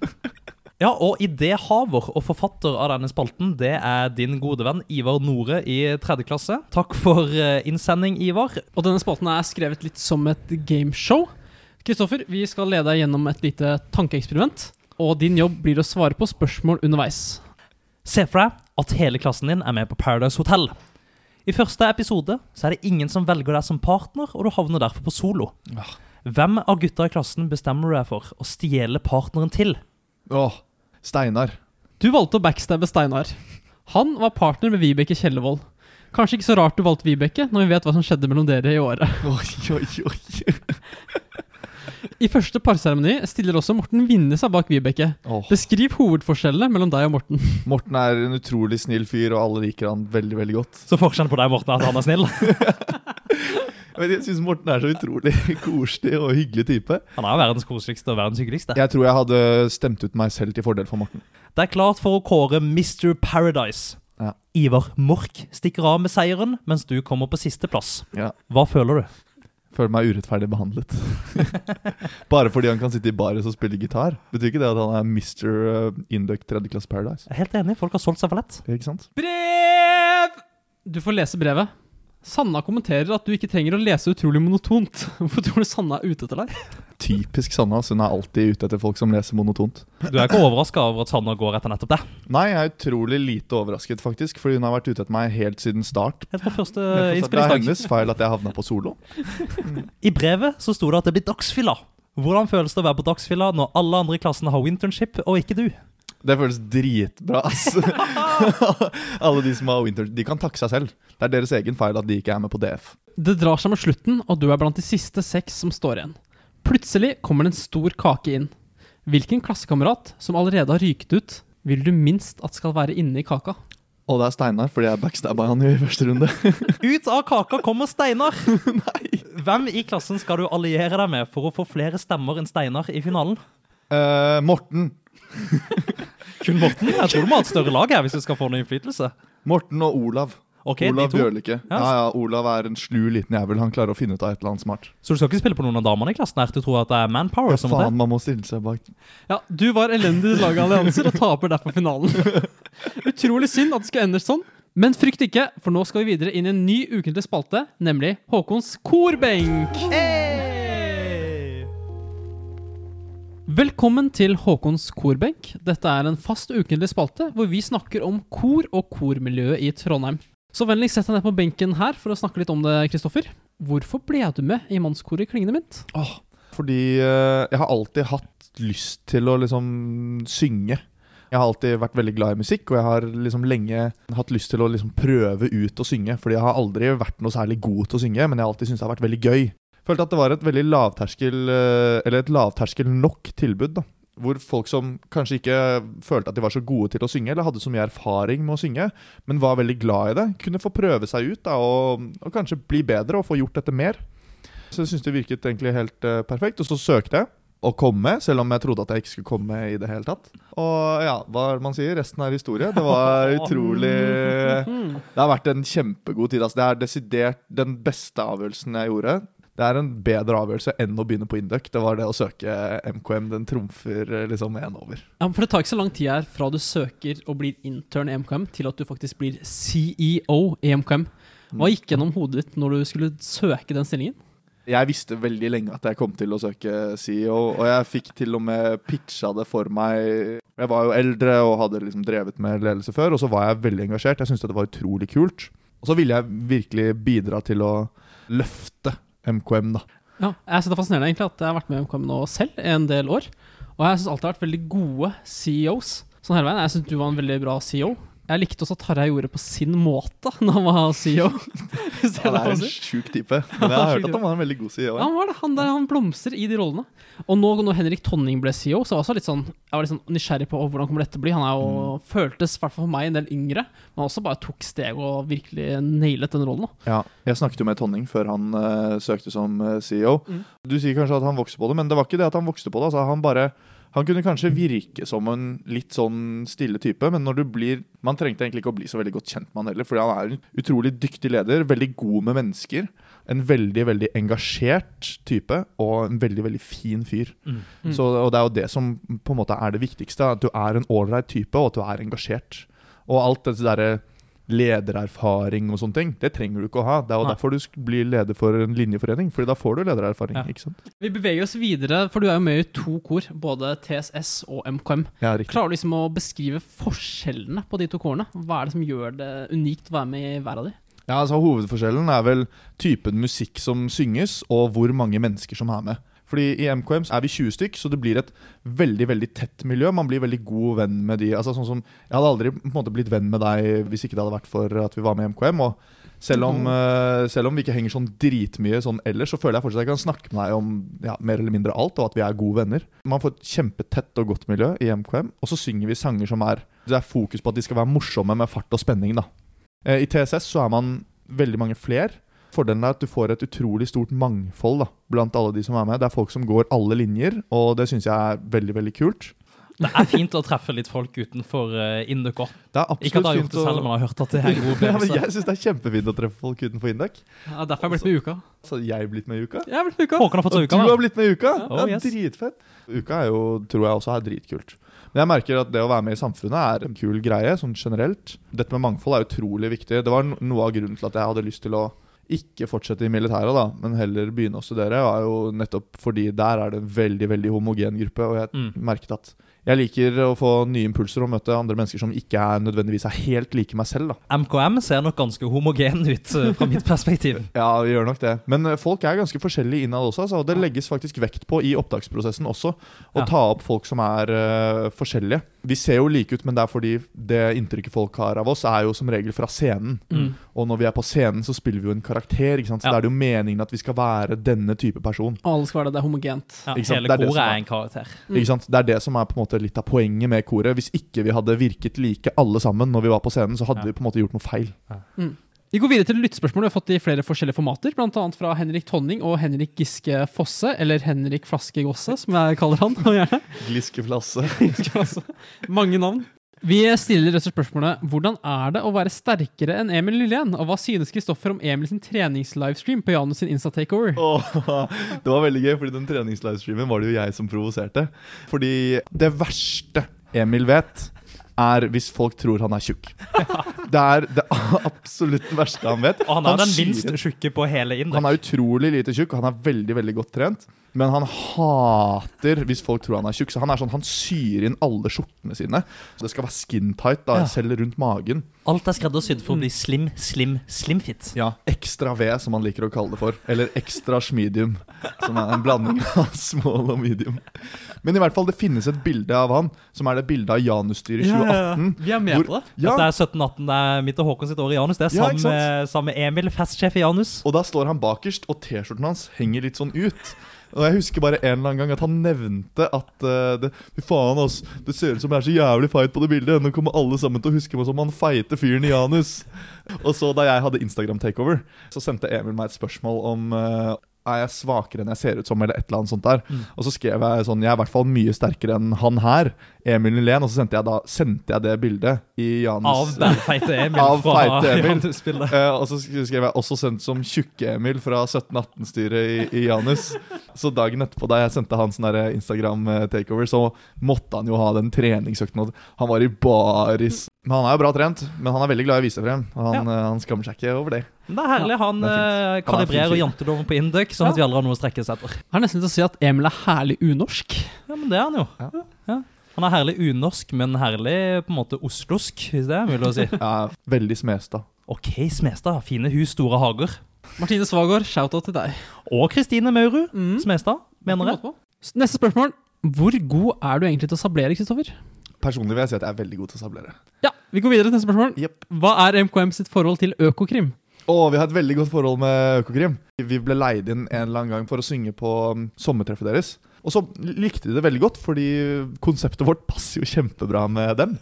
Ja, og idéhaver og forfatter av denne spalten, det er din gode venn Ivar Nore i tredje klasse. Takk for eh, innsending, Ivar. Og denne spalten er skrevet litt som et gameshow. Kristoffer, vi skal lede deg gjennom et lite tankeeksperiment. Og din jobb blir å svare på spørsmål underveis. Se for deg at hele klassen din er med på Paradise Hotel. I første episode så er det ingen som velger deg som partner, og du havner derfor på solo. Hvem av gutta i klassen bestemmer du deg for å stjele partneren til? Åh, Steinar. Du valgte å backstabbe Steinar. Han var partner med Vibeke Kjellevold. Kanskje ikke så rart du valgte Vibeke, når vi vet hva som skjedde mellom dere i året. Oi, oi, oi. I første parseremoni stiller også Morten Vinne seg bak Vibeke. Oh. Beskriv hovedforskjellene mellom deg og Morten. Morten er en utrolig snill fyr, og alle liker han veldig, veldig godt. Så forskjellen på deg, Morten, er at han er snill. Jeg, syns Morten er så utrolig koselig og hyggelig type. Han er verdens koseligste og verdens hyggeligste. Jeg tror jeg hadde stemt ut meg selv til fordel for Morten. Det er klart for å kåre Mr. Paradise. Ja. Ivar Mork stikker av med seieren, mens du kommer på sisteplass. Ja. Hva føler du? Føler meg urettferdig behandlet. Bare fordi han kan sitte i baris og spille gitar. Betyr ikke det at han er Mr. Induc tredje klasse Paradise? Jeg er helt enig, folk har solgt seg for lett. Ikke sant? Brev! Du får lese brevet. Sanna kommenterer at du ikke trenger å lese utrolig monotont. Hvorfor tror du Sanna er ute etter deg? typisk Sanna. Så hun er alltid ute etter folk som leser monotont. Du er ikke overraska over at Sanna går etter nettopp det? Nei, jeg er utrolig lite overrasket, faktisk. Fordi hun har vært ute etter meg helt siden start. Helt fra første Det er hennes feil at jeg havna på solo. I brevet så sto det at det blir dagsfylla. Hvordan føles det å være på dagsfylla når alle andre i klassen har internship, og ikke du? Det føles dritbra, ass. Alle de som har winter, de kan takke seg selv. Det er deres egen feil at de ikke er med på DF. Det drar seg mot slutten, og du er blant de siste seks som står igjen. Plutselig kommer det en stor kake inn. Hvilken klassekamerat som allerede har ryket ut, vil du minst at skal være inne i kaka? Og det er Steinar, fordi jeg backstabba han i første runde. Ut av kaka kommer Steinar! Hvem i klassen skal du alliere deg med for å få flere stemmer enn Steinar i finalen? Uh, Morten. Kun Morten? Jeg tror du må ha et større lag her hvis du skal få noe innflytelse. Morten og Olav. Ok, de Olav to. Ja. Ja, ja, Olav er en slu liten jævel. Han klarer å finne ut av et eller annet smart. Så du skal ikke spille på noen av damene i klassen her? Du tror at det er manpower som Faen, man må stille seg bak. Ja, du var elendig i laget allianser og taper derfor finalen. Utrolig synd at det skal ende sånn. Men frykt ikke, for nå skal vi videre inn i en ny ukentlig spalte, nemlig Håkons korbenk. Velkommen til Håkons korbenk. Dette er en fast ukentlig spalte hvor vi snakker om kor og kormiljøet i Trondheim. Så vennligst sett deg ned på benken her for å snakke litt om det, Kristoffer. Hvorfor ble du med i mannskoret Klingende Mynt? Fordi eh, jeg har alltid hatt lyst til å liksom synge. Jeg har alltid vært veldig glad i musikk, og jeg har liksom lenge hatt lyst til å liksom prøve ut å synge. Fordi jeg har aldri vært noe særlig god til å synge, men jeg har alltid syntes det har vært veldig gøy. Følte at det var et veldig lavterskel eh, Eller et lavterskel nok tilbud. da Hvor folk som kanskje ikke følte at de var så gode til å synge, eller hadde så mye erfaring med å synge, men var veldig glad i det, kunne få prøve seg ut da og, og kanskje bli bedre og få gjort dette mer. Så jeg syntes det virket egentlig helt uh, perfekt. Og så søkte jeg å komme, selv om jeg trodde at jeg ikke skulle komme i det hele tatt. Og ja, hva er det man sier? Resten er historie. Det var utrolig Det har vært en kjempegod tid. Altså, det er desidert den beste avgjørelsen jeg gjorde. Det er en bedre avgjørelse enn å begynne på Induc. Det var det å søke MKM. Den trumfer eh, liksom én over. Ja, for Det tar ikke så lang tid her fra du søker og blir intern i MKM, til at du faktisk blir CEO i MKM. Hva gikk gjennom hodet ditt når du skulle søke den stillingen? Jeg visste veldig lenge at jeg kom til å søke CEO, og jeg fikk til og med pitcha det for meg. Jeg var jo eldre og hadde liksom drevet med ledelse før, og så var jeg veldig engasjert. Jeg syntes det var utrolig kult. Og så ville jeg virkelig bidra til å løfte MKM, da. Ja, jeg synes Det er fascinerende egentlig at jeg har vært med i MKM nå selv en del år. Og jeg syns alltid har vært veldig gode CEOs. Sånn hele veien. Jeg syns du var en veldig bra CEO. Jeg likte også at Tarjei gjorde på sin måte når han var CEO. ja, det Han er en sjuk type, men jeg har hørt at han var en veldig god CEO. Ja, han var det. Han, der, han blomstrer i de rollene. Og nå når Henrik Tonning ble CEO, så var jeg litt sånn Jeg var litt sånn nysgjerrig på hvordan kommer dette bli. Han er jo, føltes, i hvert fall for meg, en del yngre, men også bare tok steg og virkelig nailet den rollen. da. Ja, jeg snakket jo med Tonning før han uh, søkte som eh, CEO. Mm. Du sier kanskje at han vokste på det, men det var ikke det at han vokste på det. Altså, han bare han kunne kanskje virke som en litt sånn stille type, men når du blir Man trengte egentlig ikke å bli så veldig godt kjent med han heller, fordi han er en utrolig dyktig leder, veldig god med mennesker. En veldig, veldig engasjert type, og en veldig, veldig fin fyr. Mm. Mm. Så, og det er jo det som på en måte er det viktigste, at du er en ålreit type, og at du er engasjert. Og alt det derre ledererfaring og sånne ting, det trenger du ikke å ha. Det er jo Nei. derfor du blir leder for en linjeforening, Fordi da får du ledererfaring. Ja. ikke sant? Vi beveger oss videre, for du er jo med i to kor, både TSS og MKM. Ja, riktig. Klarer du liksom å beskrive forskjellene på de to korene? Hva er det som gjør det unikt å være med i hver av de? Ja, altså Hovedforskjellen er vel typen musikk som synges, og hvor mange mennesker som er med. Fordi I MKM er vi 20 stykk, så det blir et veldig veldig tett miljø. Man blir veldig god venn med de. Altså sånn som, Jeg hadde aldri måte blitt venn med deg hvis ikke det hadde vært for at vi var med i MKM. Og selv om, uh, selv om vi ikke henger sånn dritmye sånn ellers, så føler jeg fortsatt at jeg kan snakke med deg om ja, mer eller mindre alt, og at vi er gode venner. Man får et kjempetett og godt miljø i MKM, og så synger vi sanger som er Det er fokus på at de skal være morsomme med fart og spenning. da. Uh, I TSS så er man veldig mange fler. Fordelen er at du får et utrolig stort mangfold da, blant alle de som er med. Det er folk som går alle linjer, og det syns jeg er veldig veldig kult. Det er fint å treffe litt folk utenfor uh, Induk òg. Ikke at jeg har gjort det selv, men jeg har hørt at det er en god ja, men. Jeg syns det er kjempefint å treffe folk utenfor Induk. Ja, derfor har jeg blitt med i uka. Så jeg blitt med i uka. Jeg har blitt med i uka. Håkon har fått Og seg uka, du har blitt med i uka! Ja. det Oh, yes. dritfett. Uka er jo, tror jeg også er dritkult. Men jeg merker at det å være med i samfunnet er en kul greie, sånn generelt. Dette med mangfold er utrolig viktig. Det var no- noe av grunnen til at jeg hadde lyst til å ikke fortsette i militæret, da, men heller begynne å studere, var jo nettopp fordi der er det en veldig veldig homogen gruppe. Og jeg Mm. merket at jeg liker å få nye impulser og møte andre mennesker som ikke er nødvendigvis er helt like meg selv. da. MKM ser nok ganske homogen ut eh, fra mitt perspektiv. Ja, vi gjør nok det. Men eh, folk er ganske forskjellige innad også. Altså, og det legges faktisk vekt på i opptaksprosessen også. Å Ja. ta opp folk som er uh, forskjellige. Vi ser jo like ut, men det er fordi det inntrykket folk har av oss, er jo som regel fra scenen. Mm. Og når vi er på scenen, så spiller vi jo en karakter. ikke sant? Så Ja. Da er det jo meningen at vi skal være denne type person. Alle skal være det. Det er homogent. Ja, hele er koret er- er en karakter. Mm. Ikke sant? Det er det som er på en måte litt av poenget med koret. Hvis ikke vi hadde virket like alle sammen når vi var på scenen, så hadde Ja. vi på en måte gjort noe feil. Vi går videre til lyttespørsmål vi har fått i flere forskjellige formater. Annet fra Henrik Tonning og Henrik Giske Fosse, eller Henrik Flaske Gosse, som jeg kaller han. gjerne. Gliskeflasse. Giske Fosse. Mange navn. Vi stiller rett og slett spørsmålet Hvordan er det å være sterkere enn Emil Lillén? Og hva synes Kristoffer om Emil sin treningslivestream på Janus sin Insta-takeover? Oh, det var veldig gøy, fordi den treningslivestreamen var det jo jeg som provoserte. Fordi det verste Emil vet, er hvis folk tror han er tjukk. Det er det absolutt verste han vet. Og han er den syr minst tjukke på hele Han er utrolig lite tjukk, og han er veldig veldig godt trent. Men han hater hvis folk tror han er tjukk. Så han er sånn, han syr inn alle skjortene sine. Så det skal være skin tight, da, Ja. selv rundt magen. Alt er skreddersydd for å bli slim, slim, slimfit. Ja, Ekstra V, som han liker å kalle det for. Eller ekstra medium, som er en blanding av small og medium. Men i hvert fall, det finnes et bilde av han, som er det bildet av Janus-styret 2018. Vi er med Hvor- på det. Ja, Dette er 1718, det er mitt og Håkon sitt år i Janus. Det er Ja, sammen med Emil, festsjef i Janus. Og da står han bakerst, og T-skjorten hans henger litt sånn ut. Og jeg husker bare en eller annen gang at han nevnte at uh, det, Fy faen, ass. Det ser ut som jeg er så jævlig feit på det bildet. Nå kommer alle sammen til å huske meg som han feite fyren i Janus. Og så da jeg hadde Instagram takeover, så sendte Emil meg et spørsmål om uh, er jeg svakere enn jeg ser ut som, eller et eller annet sånt der. Mm. Og så skrev jeg sånn Jeg er i hvert fall mye sterkere enn han her, Emil Nylén. Og så sendte jeg da Sendte jeg det bildet i Av Janus feite Emil Av fra feite Emil. Janus-bildet. Eh, og så skrev jeg også sendt som Tjukke-Emil fra 1718-styret i, i Janus. Så dagen etterpå, da jeg sendte han sånn der Instagram-takeover, så måtte han jo ha den treningsøkten. og Han var i baris. Men han er jo bra trent, men han er veldig glad i å vise frem. Og han, eh, han skammer seg ikke over det. Men Det er herlig. Han det er fint. eh, Han er en fin kalibrerer fyr. janteloven på Induc, sånn at vi aldri har noe å strekke oss etter. Jeg har nesten lyst til å si at Emil er herlig unorsk. Ja, men det er han jo. Ja. Han er herlig unorsk, men herlig på en måte oslosk, hvis det er mulig å si. Ja, veldig Smestad. Ok, Smestad. Fine hus, store hager. Martine Svagård, shout-out til deg. Og Kristine Maurud Mm. Smestad, mener jeg. Neste spørsmål. Hvor god er du egentlig til å sablere, Kristoffer? Personlig vil jeg si at jeg er veldig god til å sablere. Ja, vi går videre til neste spørsmål. Yep. Hva er MKM sitt forhold til Økokrim? Å, vi har et veldig godt forhold med Økokrim. Vi ble leid inn en eller annen gang for å synge på um, sommertreffet deres. Og så likte de det veldig godt, fordi konseptet vårt passer jo kjempebra med dem.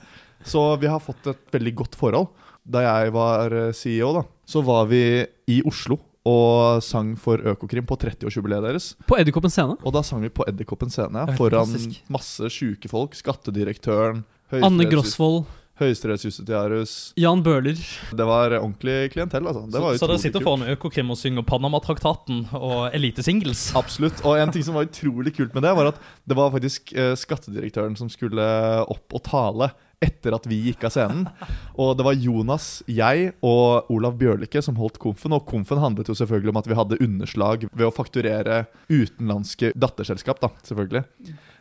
Så vi har fått et veldig godt forhold. Da jeg var eh, CEO, da, så var vi i Oslo og sang for Økokrim på 30-årsjubileet deres. På Edderkoppen scene. Og da sang vi på Edderkoppen scene ja, foran masse sjuke folk. Skattedirektøren, Anne Grosvold. Høyesterettsjustitiarius. Jan Bøhler. Det var ordentlig klientell, altså. Det var Så, så dere sitter foran Økokrim og synger Panama-traktaten og Elitesingles? Absolutt. Og en ting som var utrolig kult med det, var at det var faktisk eh, skattedirektøren som skulle opp og tale etter at vi gikk av scenen. Og det var Jonas, jeg og Olav Bjørlikke som holdt komfen. Og komfen handlet jo selvfølgelig om at vi hadde underslag ved å fakturere utenlandske datterselskap, da, selvfølgelig.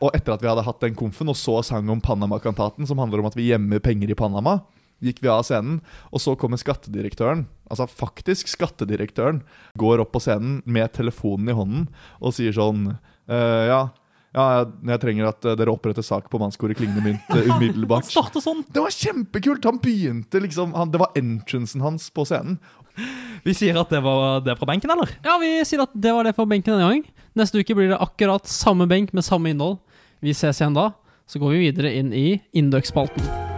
Og etter at vi hadde hatt den komfen og så sang om Panama-kantaten, som handler om at vi gjemmer penger i Panama, gikk vi av scenen, og så kommer skattedirektøren, altså faktisk skattedirektøren, går opp på scenen med telefonen i hånden og sier sånn uh, Ja, ja, jeg trenger at eh, dere oppretter sak på mannskoret klingende mynt eh, umiddelbart. Han sånn! Det var kjempekult! Han begynte liksom han, Det var entrancen hans på scenen. Vi sier at det var det fra benken, eller? Ja, vi sier at det var det fra benken denne gang. Neste uke blir det akkurat samme benk med samme innhold. Vi ses igjen da. Så går vi videre inn i Indøk-spalten.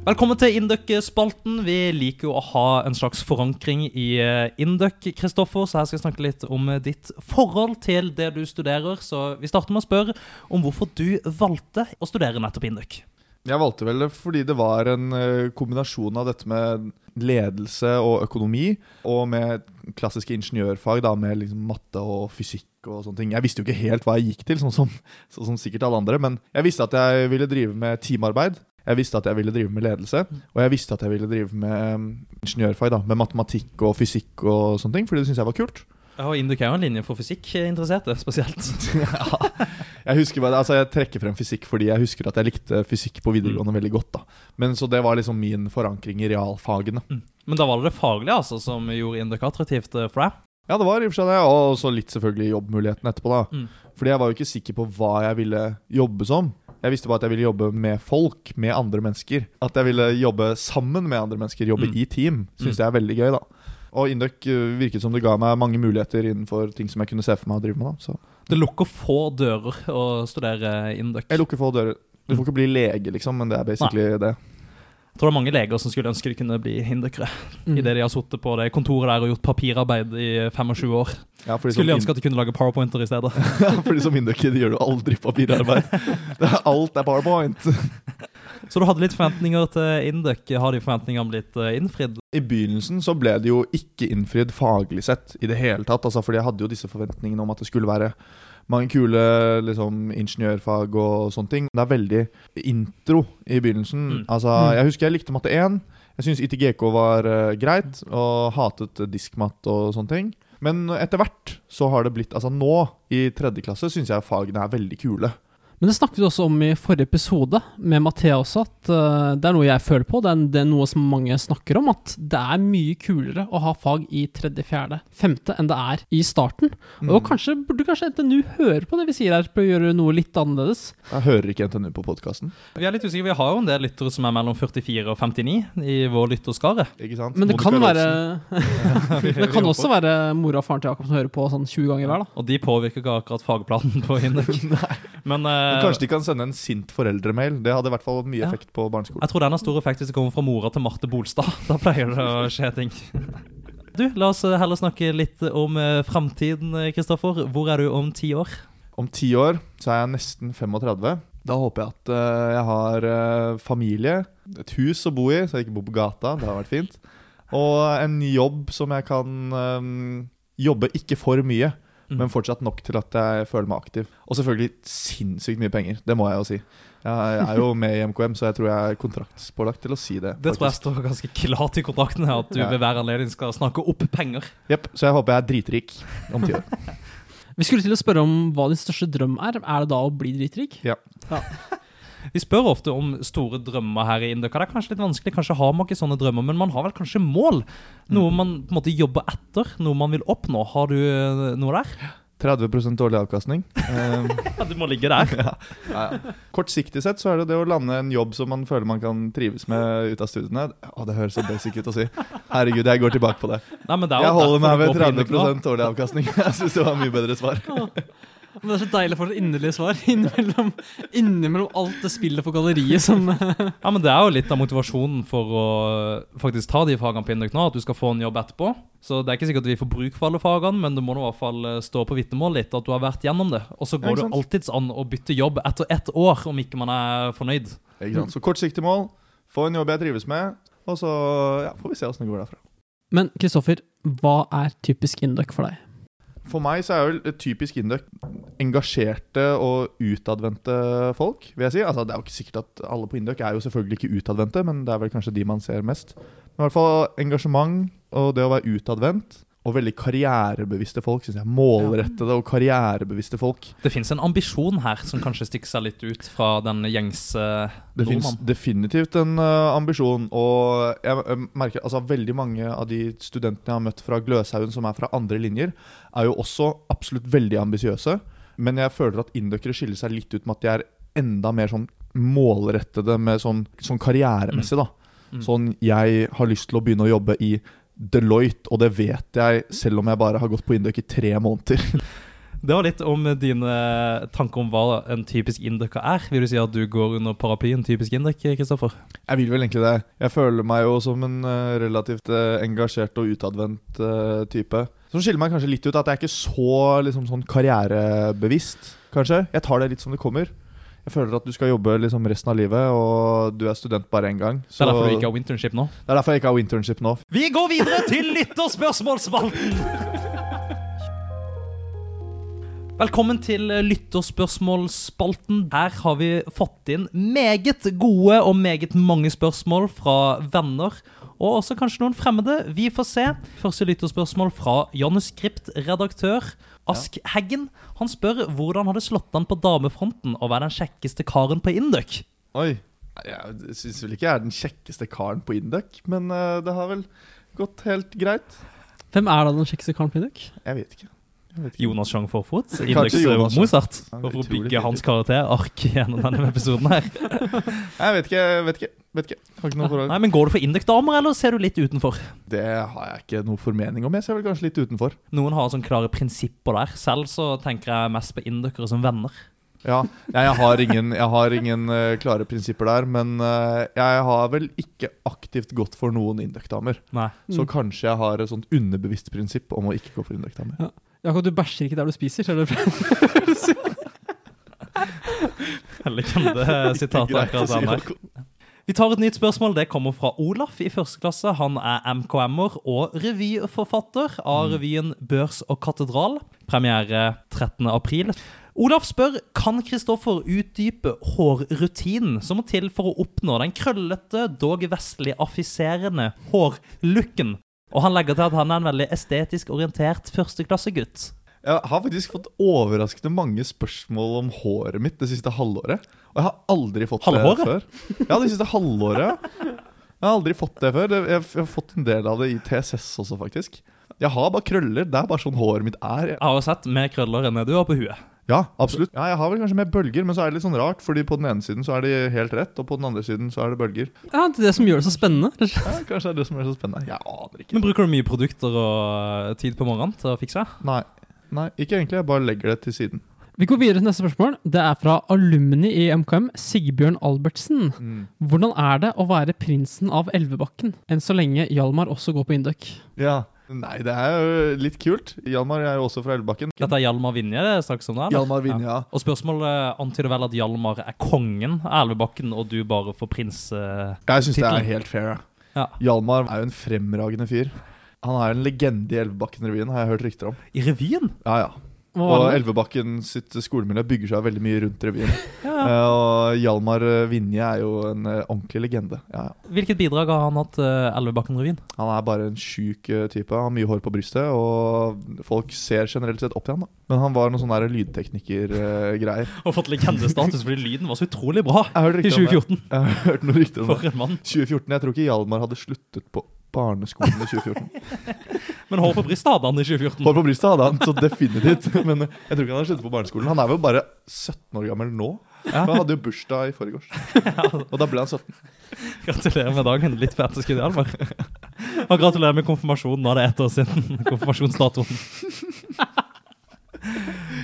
Velkommen til Induc-spalten. Vi liker jo å ha en slags forankring i eh, Induc, Kristoffer, så her skal jeg snakke litt om eh, ditt forhold til det du studerer. Så vi starter med å spørre om hvorfor du valgte å studere nettopp Induc. Jeg valgte vel det fordi det var en eh, kombinasjon av dette med ledelse og økonomi, og med klassiske ingeniørfag, da, med liksom matte og fysikk og sånne ting. Jeg visste jo ikke helt hva jeg gikk til, sånn som, sånn som sikkert alle andre, men jeg visste at jeg ville drive med teamarbeid. Jeg visste at jeg ville drive med ledelse, og jeg visste at jeg ville drive med um, ingeniørfag. da Med matematikk og fysikk og sånne ting, fordi det syntes jeg var kult. Ja, og Induk er jo en linje for fysikkinteresserte, spesielt. ja. Jeg husker bare, altså jeg trekker frem fysikk fordi jeg husker at jeg likte fysikk på videregående veldig godt. da Men Så det var liksom min forankring i realfagene. Men da var det det faglige altså som gjorde Induk attraktivt eh, for deg? Ja, det var i og for seg det, og så litt selvfølgelig jobbmuligheten etterpå. da Mm. Fordi jeg var jo ikke sikker på hva jeg ville jobbe som. Jeg visste bare at jeg ville jobbe med folk, med andre mennesker. At jeg ville jobbe sammen med andre mennesker, jobbe Mm. i team, syns jeg er veldig gøy. da Og Induc eh, virket som det ga meg mange muligheter innenfor ting som jeg kunne se for meg å drive med. da Så Det lukker få dører å studere Induc. Jeg lukker få dører. Du får ikke bli lege, liksom, men det er basically det. Jeg tror det er mange leger som skulle ønske de kunne bli indukere. Mm. Idet de har sittet på det kontoret der og gjort papirarbeid i 25 år. Ja, fordi Skulle de ønske at de kunne lage powerpointer i stedet. Ja, fordi som Induc gjør du aldri papirarbeid. Det er, alt er powerpoint. Så du hadde litt forventninger til Induc. Har de forventningene blitt eh, innfridd? I begynnelsen så ble det jo ikke innfridd faglig sett i det hele tatt. Altså, fordi jeg hadde jo disse forventningene om at det skulle være mange kule liksom, ingeniørfag og sånne ting. Det er veldig intro i begynnelsen. Mm. Altså, Mm. Jeg husker jeg likte matte 1. Jeg syntes ITGK var uh, greit, og hatet diskmatt og sånne ting. Men etter hvert så har det blitt Altså nå, i tredje klasse, syns jeg fagene er veldig kule. Men det snakket vi også om i forrige episode med Mathea også, at eh, det er noe jeg føler på. Det er, det er noe som mange snakker om, at det er mye kulere å ha fag i tredje, fjerde, femte enn det er i starten. Mm. Og kanskje burde kanskje NTNU høre på det vi sier her, på å gjøre noe litt annerledes. Jeg hører ikke NTNU på podkasten. Vi er litt usikre. Vi har jo en del lyttere som er mellom 44 og 59 i vår lytterskare. Ikke sant? Men det kan Monica være Det kan også være mora og faren til Jakob som hører på sånn 20 ganger hver, da. Og de påvirker ikke akkurat fagplanen på Induk. Men eh, Men Kanskje de kan sende en sint foreldremail. Det hadde i hvert fall mye Ja. effekt på barneskolen. jeg tror den har stor effekt hvis det kommer fra mora til Marte Bolstad. Da pleier det å skje ting. Du, La oss eh, heller snakke litt om eh, framtiden, eh, Kristoffer. Hvor er du om ti år? Om ti år så er jeg nesten 35. Da håper jeg at eh, jeg har eh, familie, et hus å bo i, så jeg ikke bor på gata. Det har vært fint. Og en jobb som jeg kan eh, jobbe ikke for mye. Men fortsatt nok til at jeg føler meg aktiv. Og selvfølgelig sinnssykt mye penger. Det må jeg jo si. Jeg er jo med i MKM, så jeg tror jeg er kontraktspålagt til å si det. Det tror jeg står ganske klart i kontrakten her, at du Ja. ved hver anledning skal snakke opp penger. Jepp. Så jeg håper jeg er dritrik om ti år. Vi skulle til å spørre om hva din største drøm er. Er det da å bli dritrik? Vi spør ofte om store drømmer her i Indøka. Det er kanskje litt vanskelig, kanskje har man ikke sånne drømmer, men man har vel kanskje mål? Noe man på en måte jobber etter, noe man vil oppnå. Har du eh, noe der? 30 årlig avkastning. Um, Ja, du må ligge der. ja, ja, ja. Kortsiktig sett så er det det å lande en jobb som man føler man kan trives med ut av studiene. Å, det høres så basic ut å si. Herregud, jeg går tilbake på det. Nei, men det Jeg holder meg ved går på Indøk nå. 30 årlig avkastning. Jeg syns det var mye bedre svar. Men det er så deilig å få et inderlig svar innimellom, innimellom alt det spillet for galleriet som Ja, men Det er jo litt av motivasjonen for å faktisk ta de fagene på Indøk nå, at du skal få en jobb etterpå. Så det er ikke sikkert at vi får bruk for alle fagene, men du må i hvert fall eh, stå på vitnemål litt, at du har vært gjennom det. Og så går ikke det alltids an å bytte jobb etter ett år, om ikke man er fornøyd. Ikke sant? Så kortsiktig mål, få en jobb jeg trives med, og så ja, får vi se åssen det går derfra. Men Kristoffer, hva er typisk Induc for deg? For meg så er jo typisk Induc engasjerte og utadvendte folk, vil jeg si. Altså, det er jo ikke sikkert at alle på Induc er jo selvfølgelig ikke utadvendte, men det er vel kanskje de man ser mest. Men i hvert fall engasjement og det å være utadvendt, og veldig karrierebevisste folk, Synes jeg. Målrettede og karrierebevisste folk. Det fins en ambisjon her som kanskje stikker seg litt ut fra den gjengse Det fins definitivt en uh, ambisjon, og jeg jeg merker altså veldig mange av de studentene jeg har møtt fra Gløshaugen som er fra andre linjer, er jo også absolutt veldig ambisiøse. Men jeg føler at indøkere skiller seg litt ut med at de er enda mer sånn målrettede med sånn, sånn karrieremessig, da. Mm. Sånn jeg har lyst til å begynne å jobbe i Deloitte, og det vet jeg selv om jeg bare har gått på Indøk i tre måneder. Det var litt om dine tanker om hva en typisk indøker er. Vil du si at du går under paraplyen typisk indøk, Kristoffer? Jeg vil vel egentlig det. Jeg føler meg jo som en eh, relativt eh, engasjert og utadvendt eh, type. Som skiller meg kanskje litt ut at jeg er ikke så liksom, sånn karrierebevisst, kanskje. Jeg tar det litt som det kommer. Jeg føler at du skal jobbe liksom resten av livet, og du er student bare én gang. Det er derfor du ikke har internship nå. det er derfor jeg ikke har internship nå. Vi går videre til lytterspørsmålsspalten! Velkommen til lytterspørsmålsspalten. Her har vi fått inn meget gode og meget mange spørsmål fra venner. Og også kanskje noen fremmede. Vi får se. Første lytterspørsmål fra Janus Skript, redaktør. Ask Heggen. Han spør hvordan har det slått an på damefronten å være den kjekkeste karen på Induc? Oi. Jeg syns vel ikke jeg er den kjekkeste karen på Induc, men eh, det har vel gått helt greit. Hvem er da den kjekkeste karen på Induk? Jeg vet ikke. Jonas Chang Forfot. indeks Mozart. Ja, for å bygge hans karakterark gjennom denne episoden her. Jeg vet ikke. vet ikke, vet ikke. Har ikke noe forhold. Nei, men Går du for Induc-damer, eller ser du litt utenfor? Det har jeg ikke noe formening om. Jeg ser vel kanskje litt utenfor. Noen har sånn klare prinsipper der. Selv så tenker jeg mest på Inducere som venner. Ja, jeg, har ingen, jeg har ingen uh, klare prinsipper der, men uh, jeg har vel ikke aktivt gått for noen Indøkdamer Så Mm. kanskje jeg har et sånt underbevisst prinsipp om å ikke gå for Induc-damer. Jakob, du bæsjer ikke der du spiser, ser du? Legende-sitat det sitatet akkurat der. Jakob. Vi tar et nytt spørsmål. Det kommer fra Olaf i første klasse. Han er MKM-er og revyforfatter av revyen Børs og katedral. Premiere 13. april. Olaf spør kan Kristoffer utdype hårrutinen som må til for å oppnå den krøllete, dog vestlig affiserende hårlooken. Og han legger til at han er en veldig estetisk orientert førsteklassegutt. Jeg har faktisk fått overraskende mange spørsmål om håret mitt det siste halvåret. Og jeg har aldri fått Halvåret? det før. Ja, det siste halvåret. Jeg har aldri fått det før. Jeg har fått en del av det i TSS også, faktisk. Jeg har bare krøller. Det er bare sånn håret mitt er. Jeg har sett mer krøller enn det du har på huet. Ja, absolutt. Ja, jeg har vel kanskje mer bølger, men så er det litt sånn rart. Fordi på den ene siden så er de helt rett, og på den andre siden så er det bølger. Ja, det er det som gjør det så spennende. Ja, kanskje det er det som gjør det så spennende. Jeg aner ikke. Men Bruker du mye produkter og tid på morgenen til å fikse? Nei, Nei ikke egentlig. Jeg bare legger det til siden. Vi går videre til neste spørsmål. Det er fra alumni i MKM, Sigbjørn Albertsen. Mm. Hvordan er det å være prinsen av Elvebakken, enn så lenge Hjalmar også går på Induc? Ja. Nei, det er jo litt kult. Hjalmar er jo også fra Elvebakken. Dette er Hjalmar Vinje det snakkes om? da. Hjalmar Vinje, ja. Og spørsmålet antyder vel at Hjalmar er kongen av Elvebakken, og du bare får prins... eh, Jeg syns det er helt fair. ja. Ja. Hjalmar er jo en fremragende fyr. Han er en legende i Elvebakken-revyen, har jeg hørt rykter om. I revyen? Ja, ja. Og? Elvebakken sitt skolemiljø bygger seg veldig mye rundt revyen. Ja. Eh, og Hjalmar eh, Vinje er jo en eh, ordentlig legende. Ja, ja. Hvilket bidrag har han hatt Elvebakken-revyen? Han er bare en sjuk type. Han har mye hår på brystet, og folk ser generelt sett opp til han da. Men han var noen sånne lydtekniker-greier. Og fått legendestatus fordi lyden var så utrolig bra i rykter om det. 2014. Jeg har hørt noen rykter om det. For en mann. 2014, Jeg tror ikke Hjalmar hadde sluttet på barneskolen i 2014. Men hår på brystet hadde han i 2014. Hår på brystet hadde han, så definitivt. Men jeg tror ikke han har sluttet på barneskolen. Han er vel bare 17 år gammel nå. Ja. Han hadde jo bursdag i forgårs. Og da ble han 17. Gratulerer med dagen. Litt på etterskudd, Almar Og gratulerer med konfirmasjonen. Nå er det ett år siden konfirmasjonsdatoen.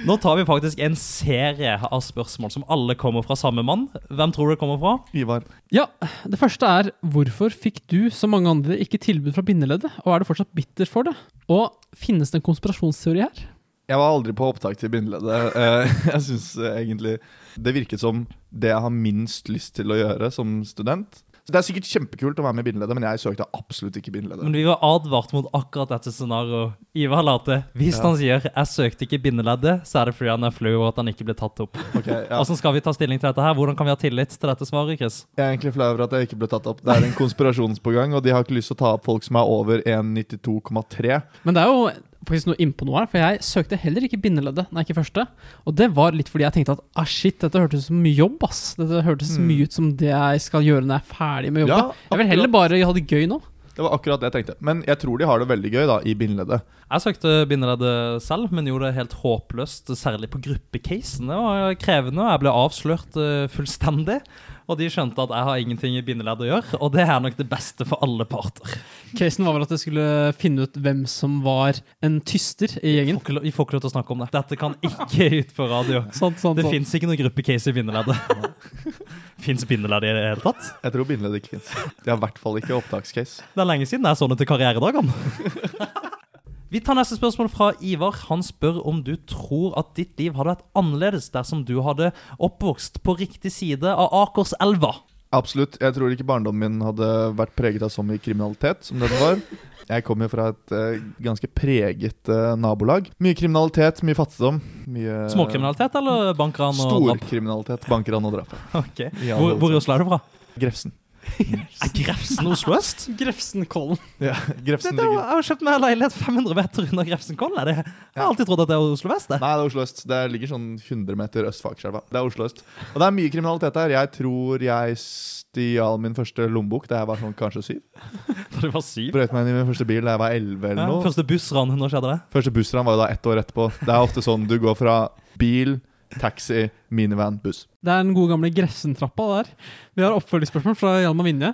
Nå tar vi faktisk en serie av spørsmål som alle kommer fra samme mann. Hvem tror du det kommer fra? Ivar. Ja, det første er hvorfor fikk du, som mange andre, ikke tilbud fra bindeleddet, og er du fortsatt bitter for det? Og finnes det en konspirasjonsteori her? Jeg var aldri på opptak til bindeleddet. Eh, Jeg synes eh, egentlig det virket som det jeg har minst lyst til å gjøre som student. Så Det er sikkert kjempekult å være med i bindeleddet, men jeg søkte absolutt ikke bindeleddet. Men vi var advart mot akkurat dette scenarioet. Ivar Late, hvis Ja. han sier 'jeg søkte ikke bindeleddet', så er det fordi han er flau over at han ikke ble tatt opp. Okay, ja. Hvordan skal vi ta stilling til dette her? Hvordan kan vi ha tillit til dette svaret, Chris? Jeg er egentlig flau over at jeg ikke ble tatt opp. Det er en konspirasjon på gang, og de har ikke lyst til å ta opp folk som er over 1,92,3. Men det er jo faktisk noe innpå noe her, for jeg søkte heller ikke bindeleddet, nei, ikke første. Og det var litt fordi jeg tenkte at ah, shit, dette hørtes ut som mye jobb, ass. Dette hørtes Mm. mye ut som det jeg skal gjøre når jeg er ferdig med å jobbe. Ja, jeg vil heller bare ha det gøy nå. Det var akkurat det jeg tenkte. Men jeg tror de har det veldig gøy da, i bindeleddet. Jeg søkte bindeleddet selv, men gjorde det helt håpløst, særlig på gruppecasen. Det var krevende, og jeg ble avslørt eh, fullstendig. Og de skjønte at jeg har ingenting i bindeledd å gjøre, og det er nok det beste for alle parter. Casen var vel at jeg skulle finne ut hvem som var en tyster i gjengen. Får ikke Vi får ikke lov til å snakke om det. Dette kan ikke ut på radio. Sant, sant, Det fins ikke noe gruppecase i bindeleddet. Fins bindeledd i det hele tatt? Jeg tror bindeledd ikke fins. Det er i hvert fall ikke opptakscase. Det er lenge siden jeg så det til karrieredagene. Vi tar neste spørsmål fra Ivar. Han spør om du tror at ditt liv hadde vært annerledes dersom du hadde oppvokst på riktig side av Akerselva. Absolutt. Jeg tror ikke barndommen min hadde vært preget av så mye kriminalitet som den var. Jeg kommer fra et uh, ganske preget uh, nabolag. Mye kriminalitet, mye fattigdom. Mye Småkriminalitet eller bankran og drap? Storkriminalitet, bankran og drap. Ok. Hvor, hvor i. Oslo er du fra? Grefsen. Er Grefsen Oslo øst? Grefsenkollen. Ja, Grefsen jeg har kjøpt meg leilighet 500 meter unna Grefsenkollen. er det- Jeg har alltid trodd at det er Oslo vest. det. Nei, det er Oslo øst. Det ligger sånn 100 meter øst for Akerselva. Det er Oslo øst. Og det er mye kriminalitet her. Jeg tror jeg stjal min første lommebok da jeg var sånn kanskje syv. Da du var syv. Brøt meg inn i min første bil da jeg var elleve eller Ja, noe. første bussran, når skjedde det? Første bussran var jo da ett år etterpå. Det er ofte sånn du går fra bil, taxi, minivan, buss. Det er den gode gamle Gressentrappa der. Vi har oppfølgingsspørsmål fra Hjalmar Vinje.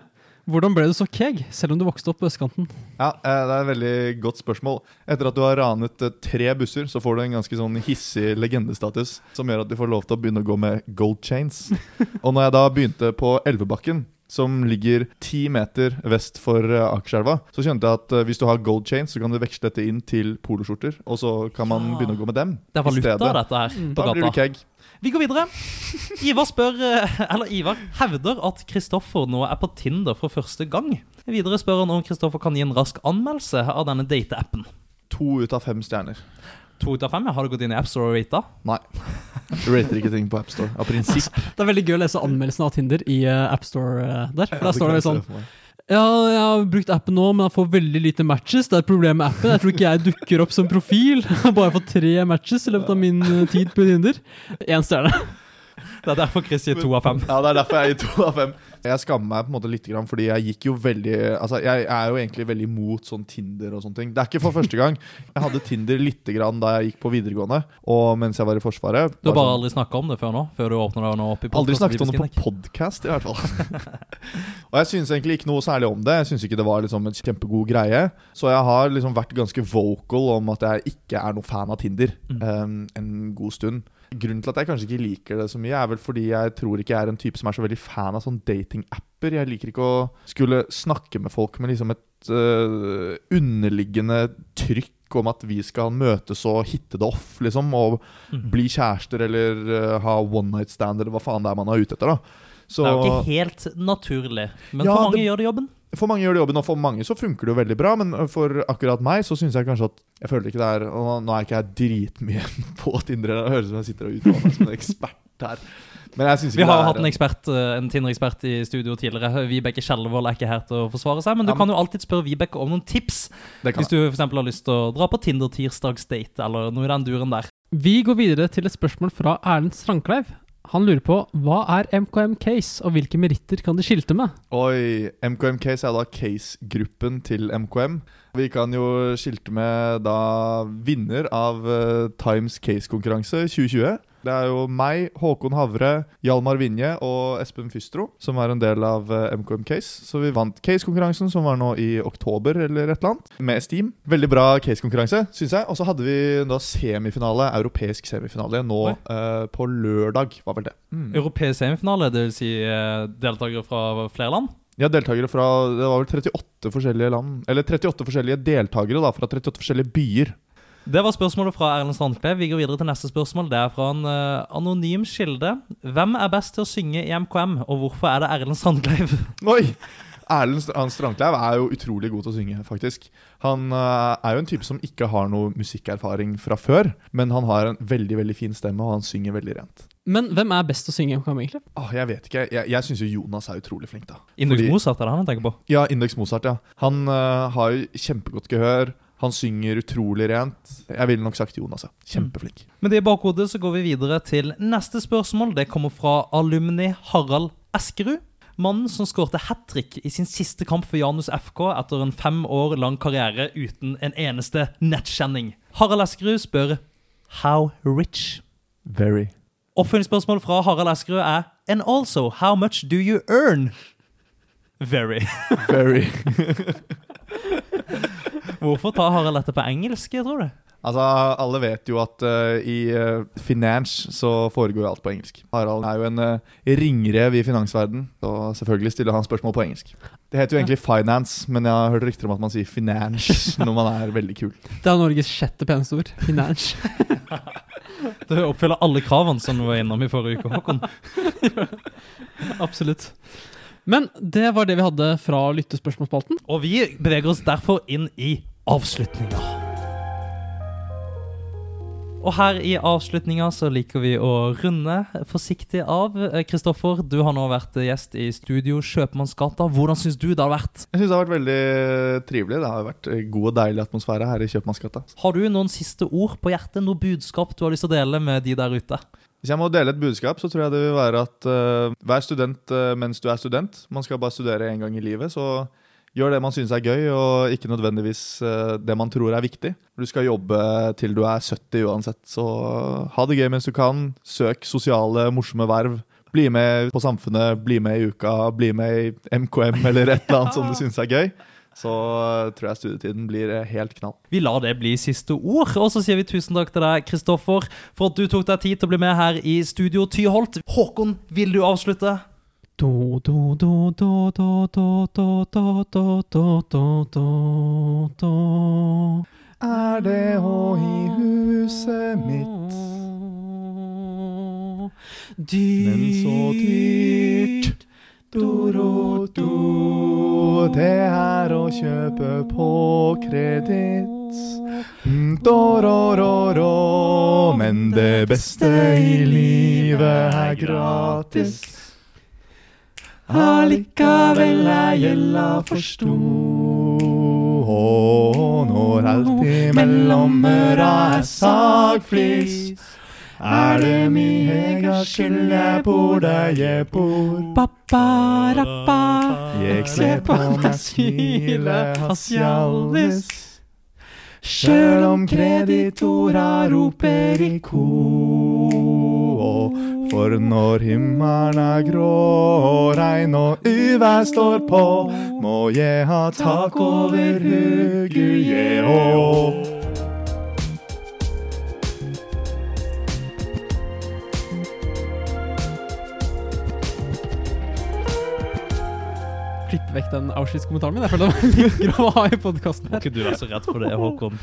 Hvordan ble du så keeg, selv om du vokste opp på østkanten? Ja, eh, Det er et veldig godt spørsmål. Etter at du har ranet eh, tre busser, så får du en ganske sånn hissig legendestatus som gjør at du får lov til å begynne å gå med gold chains. Og når jeg da begynte på Elvebakken, som ligger ti meter vest for eh, Akerselva, så skjønte jeg at eh, hvis du har gold chains, så kan du veksle dette inn til poloskjorter, og så kan man Ja. begynne å gå med dem. Det er valuta, stedet. dette her. Mm. Da Da blir du keg. Vi går videre. Ivar spør eh, Eller Ivar hevder at Kristoffer nå er på Tinder for første gang. Videre spør han om Kristoffer kan gi en rask anmeldelse av denne dateappen. To ut av fem stjerner. To ut av fem. Har du gått inn i AppStore og rata? Nei. Du rater ikke ting på AppStore. Av prinsipp. Det er veldig gøy å lese anmeldelsen av Tinder i uh, AppStore uh, der. For der står det sånn. Ja, jeg har brukt appen nå, men jeg får veldig lite matches. Det er et problem med appen. Jeg tror ikke jeg dukker opp som profil. Jeg bare fått tre matches i løpet av min uh, tid på Tinder. Én stjerne. Det er derfor Chris gir to av fem. Ja, det er derfor jeg gir to av fem. Jeg skammer meg på en måte litt, fordi jeg gikk jo veldig Altså, jeg er jo egentlig veldig imot sånn Tinder og sånne ting. Det er ikke for første gang. Jeg hadde Tinder lite grann da jeg gikk på videregående, og mens jeg var i Forsvaret. Du har Bare bare sånn- aldri snakka om det før nå? Før du åpner deg nå opp i podcast, Aldri snakket om det på podkast, i hvert fall. og jeg syns egentlig ikke noe særlig om det. Jeg syns ikke det var liksom en kjempegod greie. Så jeg har liksom vært ganske vocal om at jeg ikke er noe fan av Tinder Mm. um, en god stund. Grunnen til at jeg kanskje ikke liker det så mye, er vel fordi jeg tror ikke jeg er en type som er så veldig fan av sånn datingapper. Jeg liker ikke å skulle snakke med folk med liksom et uh, underliggende trykk om at vi skal møtes og hitte det off, liksom. Og Mhm. bli kjærester eller uh, ha one night stand eller hva faen det er man er ute etter. da så, Det er jo ikke helt naturlig, men Ja, for mange det- gjør det jobben. For mange gjør det jobben, og for mange så funker det jo veldig bra. Men for akkurat meg så syns jeg kanskje at Jeg føler ikke det er Og nå er ikke jeg dritmye på Tinder. Det høres ut som jeg sitter og uttaler meg som en ekspert her. Men Vi har jo er hatt en ekspert, eh, en Tinder-ekspert i studio tidligere. Vibeke Skjelvold er ikke her til å forsvare seg, men du Ja, kan jo alltid spørre Vibeke om noen tips. Hvis du for eksempel har lyst til å dra på Tinder-tirsdagsdate eller noe i den duren der. Vi går videre til et spørsmål fra Erlend Strandkleiv. Han lurer på hva er MKM Case, og hvilke meritter kan de skilte med? Oi, MKM Case er da case-gruppen til MKM. Vi kan jo skilte med da vinner av eh, Times Case-konkurranse 2020. Det er jo meg, Håkon Havre, Hjalmar Vinje og Espen Fystro som er en del av eh, MKM Case. Så vi vant case-konkurransen, som var nå i oktober eller et eller annet, med Steam. Veldig bra case-konkurranse, syns jeg. Og så hadde vi da semifinale, europeisk semifinale, nå eh, på lørdag, var vel det. Mm. Europeisk semifinale, dvs. Si, eh, deltakere fra flere land. Ja, deltakere fra Det var vel 38 forskjellige land Eller 38 forskjellige deltakere da fra 38 forskjellige byer. Det var spørsmålet fra Erlend Strandklev. Vi går videre til neste spørsmål. Det er fra en uh, anonym kilde. Hvem er best til å synge i MKM, og hvorfor er det Erlend Strandklev? Oi! Erlend Strandkleiv er jo utrolig god til å synge, faktisk. Han uh, er jo en type som ikke har noe musikkerfaring fra før, men han har en veldig veldig fin stemme, og han synger veldig rent. Men hvem er best til å synge i MKM, egentlig? Oh, jeg vet ikke. Jeg, jeg syns jo Jonas er utrolig flink, da. Indeks Fordi- Mozart er det han tenker på. Ja, Indeks Mozart, ja. Han uh, har jo kjempegodt gehør. Han synger utrolig rent. Jeg ville nok sagt Jonas, ja. Kjempeflink. Med det i bakhodet så går vi videre til neste spørsmål. Det kommer fra alumni Harald Eskerud. Mannen som skårte hat trick i sin siste kamp for Janus FK etter en fem år lang karriere uten en eneste nettkjenning. Harald Eskerud spør How rich? Very. Oppfølgingsspørsmål fra Harald Eskerud er And also, how much do you earn? Very. Very. Hvorfor tar Harald dette på engelsk, tror du? Altså, Alle vet jo at uh, i uh, finance så foregår alt på engelsk. Harald er jo en uh, ringrev i finansverden, og selvfølgelig stiller han spørsmål på engelsk. Det heter jo egentlig finance, men jeg har hørt rykter om at man sier finance når man er veldig kul. Det er Norges sjette peneste ord. Finance. Det oppfyller alle kravene som du var innom i forrige uke, Håkon. Absolutt. Men det var det vi hadde fra lyttespørsmålsspalten. Og vi beveger oss derfor inn i avslutninga. Og her i avslutninga så liker vi å runde forsiktig av. Eh, Kristoffer, du har nå vært gjest i studio Kjøpmannsgata. Hvordan syns du det har vært? Jeg syns det har vært veldig trivelig. Det har vært god og deilig atmosfære her i Kjøpmannsgata. Har du noen siste ord på hjertet? Noe budskap du har lyst til å dele med de der ute? Hvis jeg må dele et budskap, så tror jeg det vil være at uh, vær student uh, mens du er student. Man skal bare studere én gang i livet, så gjør det man synes er gøy, og ikke nødvendigvis uh, det man tror er viktig. Du skal jobbe til du er 70 uansett, så ha det gøy mens du kan. Søk sosiale, morsomme verv. Bli med på Samfunnet, bli med i Uka, bli med i MKM eller et eller annet som du synes er gøy. Så tror jeg studietiden blir helt knall. Vi lar det bli siste ord. Og så sier vi tusen takk til deg, Kristoffer, for at du tok deg tid til å bli med her i Studio Tyholt. Håkon, vil du avslutte? Do, do, do, do, do, do, do, do, do, do, do, do, do. Er det hå i huset mitt, men så dyrt? Do-ro-do, det er å kjøpe på kreditt. Mm, Do-ro-ro-ro, men det beste i livet er gratis. Allikevel er gjelda for stor. Og når alt imellom øra er sagflis, er det mi ega skyld jeg bor der jeg bor. Ba-ba-ra-ba. Jeg ser på meg smile hasjallis. Sjøl om kreditora roper i kor. For når himmelen er grå og regn og uvær står på, må jeg ha tak over huget, jeg òg. Klipp vekk den Auschwitz-kommentaren min. Jeg føler det var litt grov å ha i podkasten. Må ikke du være så redd for det, Håkon.